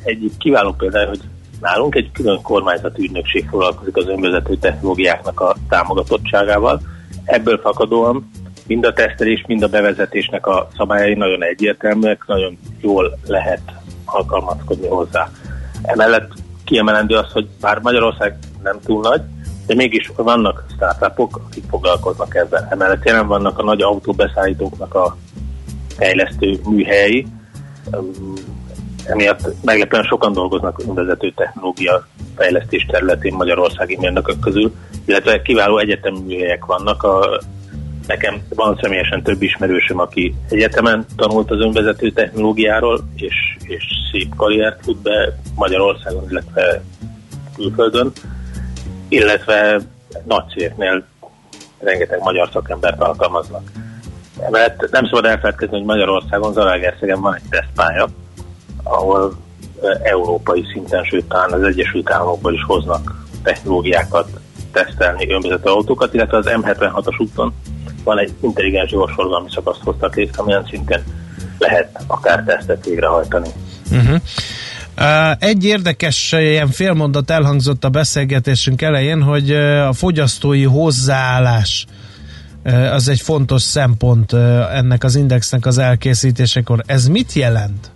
Speaker 7: egyik kiváló példája, hogy nálunk egy külön kormányzati ügynökség foglalkozik az önvezető technológiáknak a támogatottságával. Ebből fakadóan mind a tesztelés, mind a bevezetésnek a szabályai nagyon egyértelműek, nagyon jól lehet alkalmazkodni hozzá. Emellett kiemelendő az, hogy bár Magyarország nem túl nagy, de mégis vannak startupok, akik foglalkoznak ezzel. Emellett jelen vannak a nagy autóbeszállítóknak a fejlesztő műhelyi, emiatt meglepően sokan dolgoznak önvezető technológia fejlesztés területén magyarországi mérnökök közül, illetve kiváló egyetemi műhelyek vannak. A, nekem van személyesen több ismerősöm, aki egyetemen tanult az önvezető technológiáról, és, és szép karriert fut be Magyarországon, illetve külföldön illetve nagy cégeknél rengeteg magyar szakembert alkalmaznak. Emellett nem szabad elfelejtkezni, hogy Magyarországon Zalaegerszegen van egy tesztpálya, ahol európai szinten, sőt talán az Egyesült Államokból is hoznak technológiákat tesztelni önvezető autókat, illetve az M76-as úton van egy intelligens gyorsforgalmi szakaszt hoztak létre, amilyen szinten lehet akár tesztet végrehajtani. Uh-huh.
Speaker 3: Egy érdekes ilyen félmondat elhangzott a beszélgetésünk elején, hogy a fogyasztói hozzáállás az egy fontos szempont ennek az indexnek az elkészítésekor. Ez mit jelent?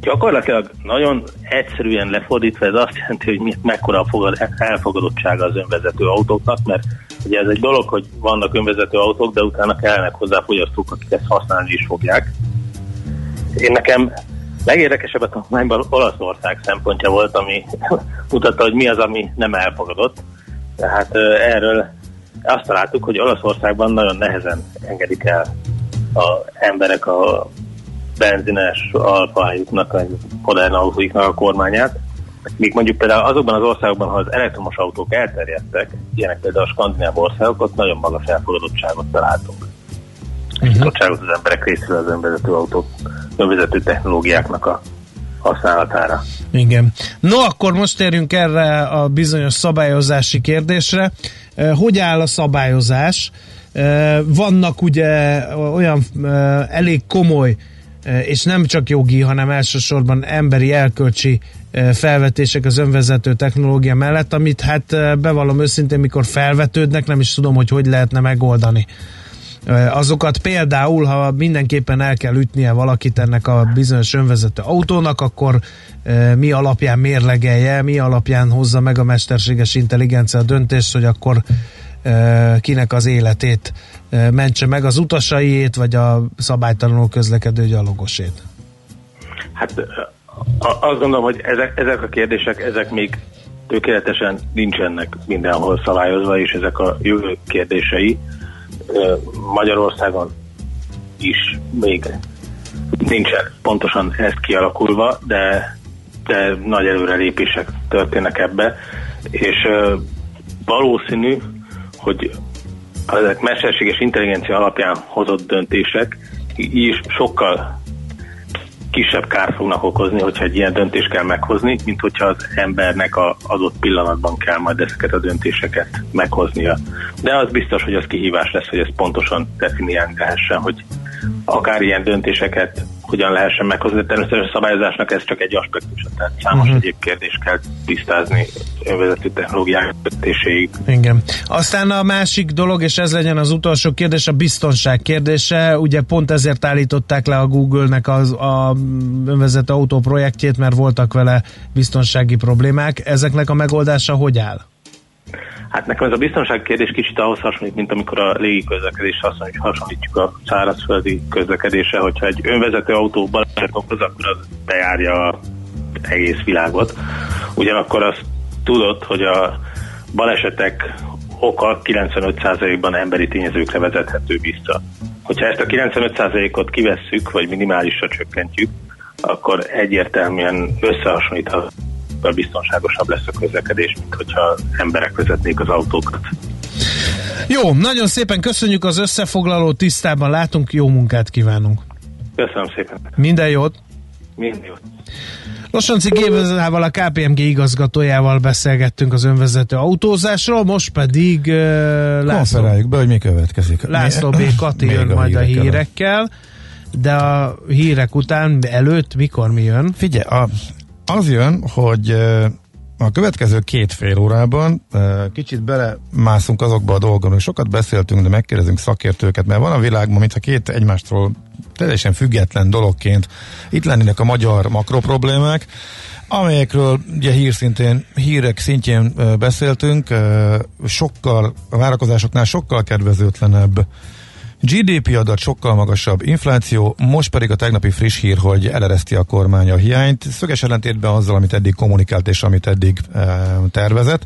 Speaker 7: Gyakorlatilag nagyon egyszerűen lefordítva ez azt jelenti, hogy mi, mekkora a elfogadottsága az önvezető autóknak, mert ugye ez egy dolog, hogy vannak önvezető autók, de utána kellene hozzá fogyasztók, akik ezt használni is fogják. Én nekem Legérdekesebb a tanulmányban Olaszország szempontja volt, ami mutatta, hogy mi az, ami nem elfogadott. Tehát erről azt találtuk, hogy Olaszországban nagyon nehezen engedik el az emberek a benzines alfájuknak, a modern autóiknak a kormányát. Míg mondjuk például azokban az országokban, ha az elektromos autók elterjedtek, ilyenek például a skandináv országok, ott nagyon magas elfogadottságot találtunk. Uh-huh. az emberek részéről az önvezető autók önvezető technológiáknak a használatára.
Speaker 3: Igen. No, akkor most térjünk erre a bizonyos szabályozási kérdésre. Hogy áll a szabályozás? Vannak ugye olyan elég komoly és nem csak jogi, hanem elsősorban emberi elkölcsi felvetések az önvezető technológia mellett, amit hát bevallom őszintén, mikor felvetődnek, nem is tudom, hogy hogy lehetne megoldani azokat például, ha mindenképpen el kell ütnie valakit ennek a bizonyos önvezető autónak, akkor mi alapján mérlegelje, mi alapján hozza meg a mesterséges intelligencia a döntést, hogy akkor kinek az életét mentse meg, az utasaiét, vagy a szabálytalanul közlekedő gyalogosét.
Speaker 7: Hát azt gondolom, hogy ezek, ezek a kérdések, ezek még tökéletesen nincsenek mindenhol szabályozva, és ezek a jövő kérdései Magyarországon is még nincsen pontosan ezt kialakulva, de, de nagy előrelépések történnek ebbe, és valószínű, hogy ezek mesterséges intelligencia alapján hozott döntések is sokkal kisebb kár fognak okozni, hogyha egy ilyen döntést kell meghozni, mint hogyha az embernek a adott pillanatban kell majd ezeket a döntéseket meghoznia. De az biztos, hogy az kihívás lesz, hogy ezt pontosan definiálni lehessen, hogy akár ilyen döntéseket hogyan lehessen meghozni. Természetesen a szabályozásnak ez csak egy aspektus, tehát számos uh-huh. egyéb kérdést kell tisztázni önvezető technológiák döntéséig.
Speaker 3: Igen. Aztán a másik dolog, és ez legyen az utolsó kérdés, a biztonság kérdése. Ugye pont ezért állították le a Google-nek az a önvezető autó projektjét, mert voltak vele biztonsági problémák. Ezeknek a megoldása hogy áll?
Speaker 7: Hát nekem ez a biztonság kérdés kicsit ahhoz hasonlít, mint amikor a légi közlekedés hasonlítjuk a szárazföldi közlekedésre, hogyha egy önvezető autó baleset okoz, akkor az bejárja az egész világot. Ugyanakkor azt tudod, hogy a balesetek oka 95%-ban emberi tényezőkre vezethető vissza. Hogyha ezt a 95%-ot kivesszük, vagy minimálisra csökkentjük, akkor egyértelműen összehasonlítható biztonságosabb lesz a közlekedés, mint hogyha emberek vezetnék az autókat.
Speaker 3: Jó, nagyon szépen köszönjük az összefoglaló, tisztában látunk, jó munkát kívánunk.
Speaker 7: Köszönöm szépen.
Speaker 3: Minden jót!
Speaker 7: Minden jót.
Speaker 3: Losonci Gévezával, a KPMG igazgatójával beszélgettünk az önvezető autózásról, most pedig uh, László,
Speaker 4: be, hogy mi következik.
Speaker 3: László B. Kati jön majd a
Speaker 4: hírekkel.
Speaker 3: hírekkel, de a hírek után előtt mikor mi jön?
Speaker 4: Figyelj, a, az jön, hogy a következő két fél órában kicsit belemászunk azokba a dolgokba, sokat beszéltünk, de megkérdezünk szakértőket, mert van a világban, mintha két egymástól teljesen független dologként itt lennének a magyar makroproblémák, amelyekről ugye hírszintén, hírek szintjén beszéltünk, sokkal, a várakozásoknál sokkal kedvezőtlenebb GDP adat sokkal magasabb infláció, most pedig a tegnapi friss hír, hogy elereszti a kormány a hiányt, szöges ellentétben azzal, amit eddig kommunikált és amit eddig e, tervezett.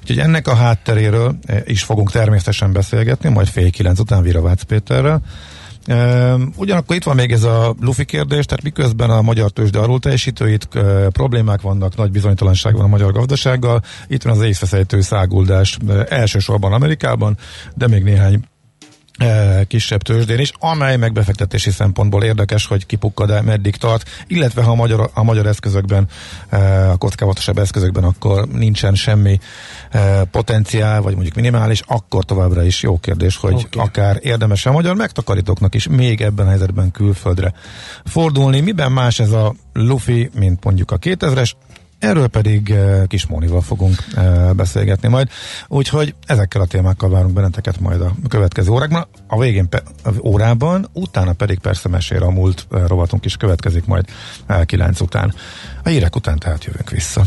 Speaker 4: Úgyhogy ennek a hátteréről e, is fogunk természetesen beszélgetni, majd fél kilenc után Viravácz Péterrel. E, ugyanakkor itt van még ez a lufi kérdés, tehát miközben a magyar tőzsde alul teljesítőit e, problémák vannak, nagy bizonytalanság van a magyar gazdasággal, itt van az észveszejtő száguldás e, elsősorban Amerikában, de még néhány kisebb tőzsdén is, amely megbefektetési szempontból érdekes, hogy kipukkad-e, meddig tart, illetve ha a magyar, a magyar eszközökben, a kockázatosabb eszközökben akkor nincsen semmi potenciál, vagy mondjuk minimális, akkor továbbra is jó kérdés, hogy okay. akár érdemes a magyar megtakarítóknak is még ebben a helyzetben külföldre fordulni. Miben más ez a lufi, mint mondjuk a 2000-es, Erről pedig uh, Kis Mónival fogunk uh, beszélgetni majd. Úgyhogy ezekkel a témákkal várunk benneteket majd a következő órákban. A végén pe- órában, utána pedig persze mesél a múlt uh, rovatunk is következik majd uh, 9 után. A hírek után tehát jövünk vissza.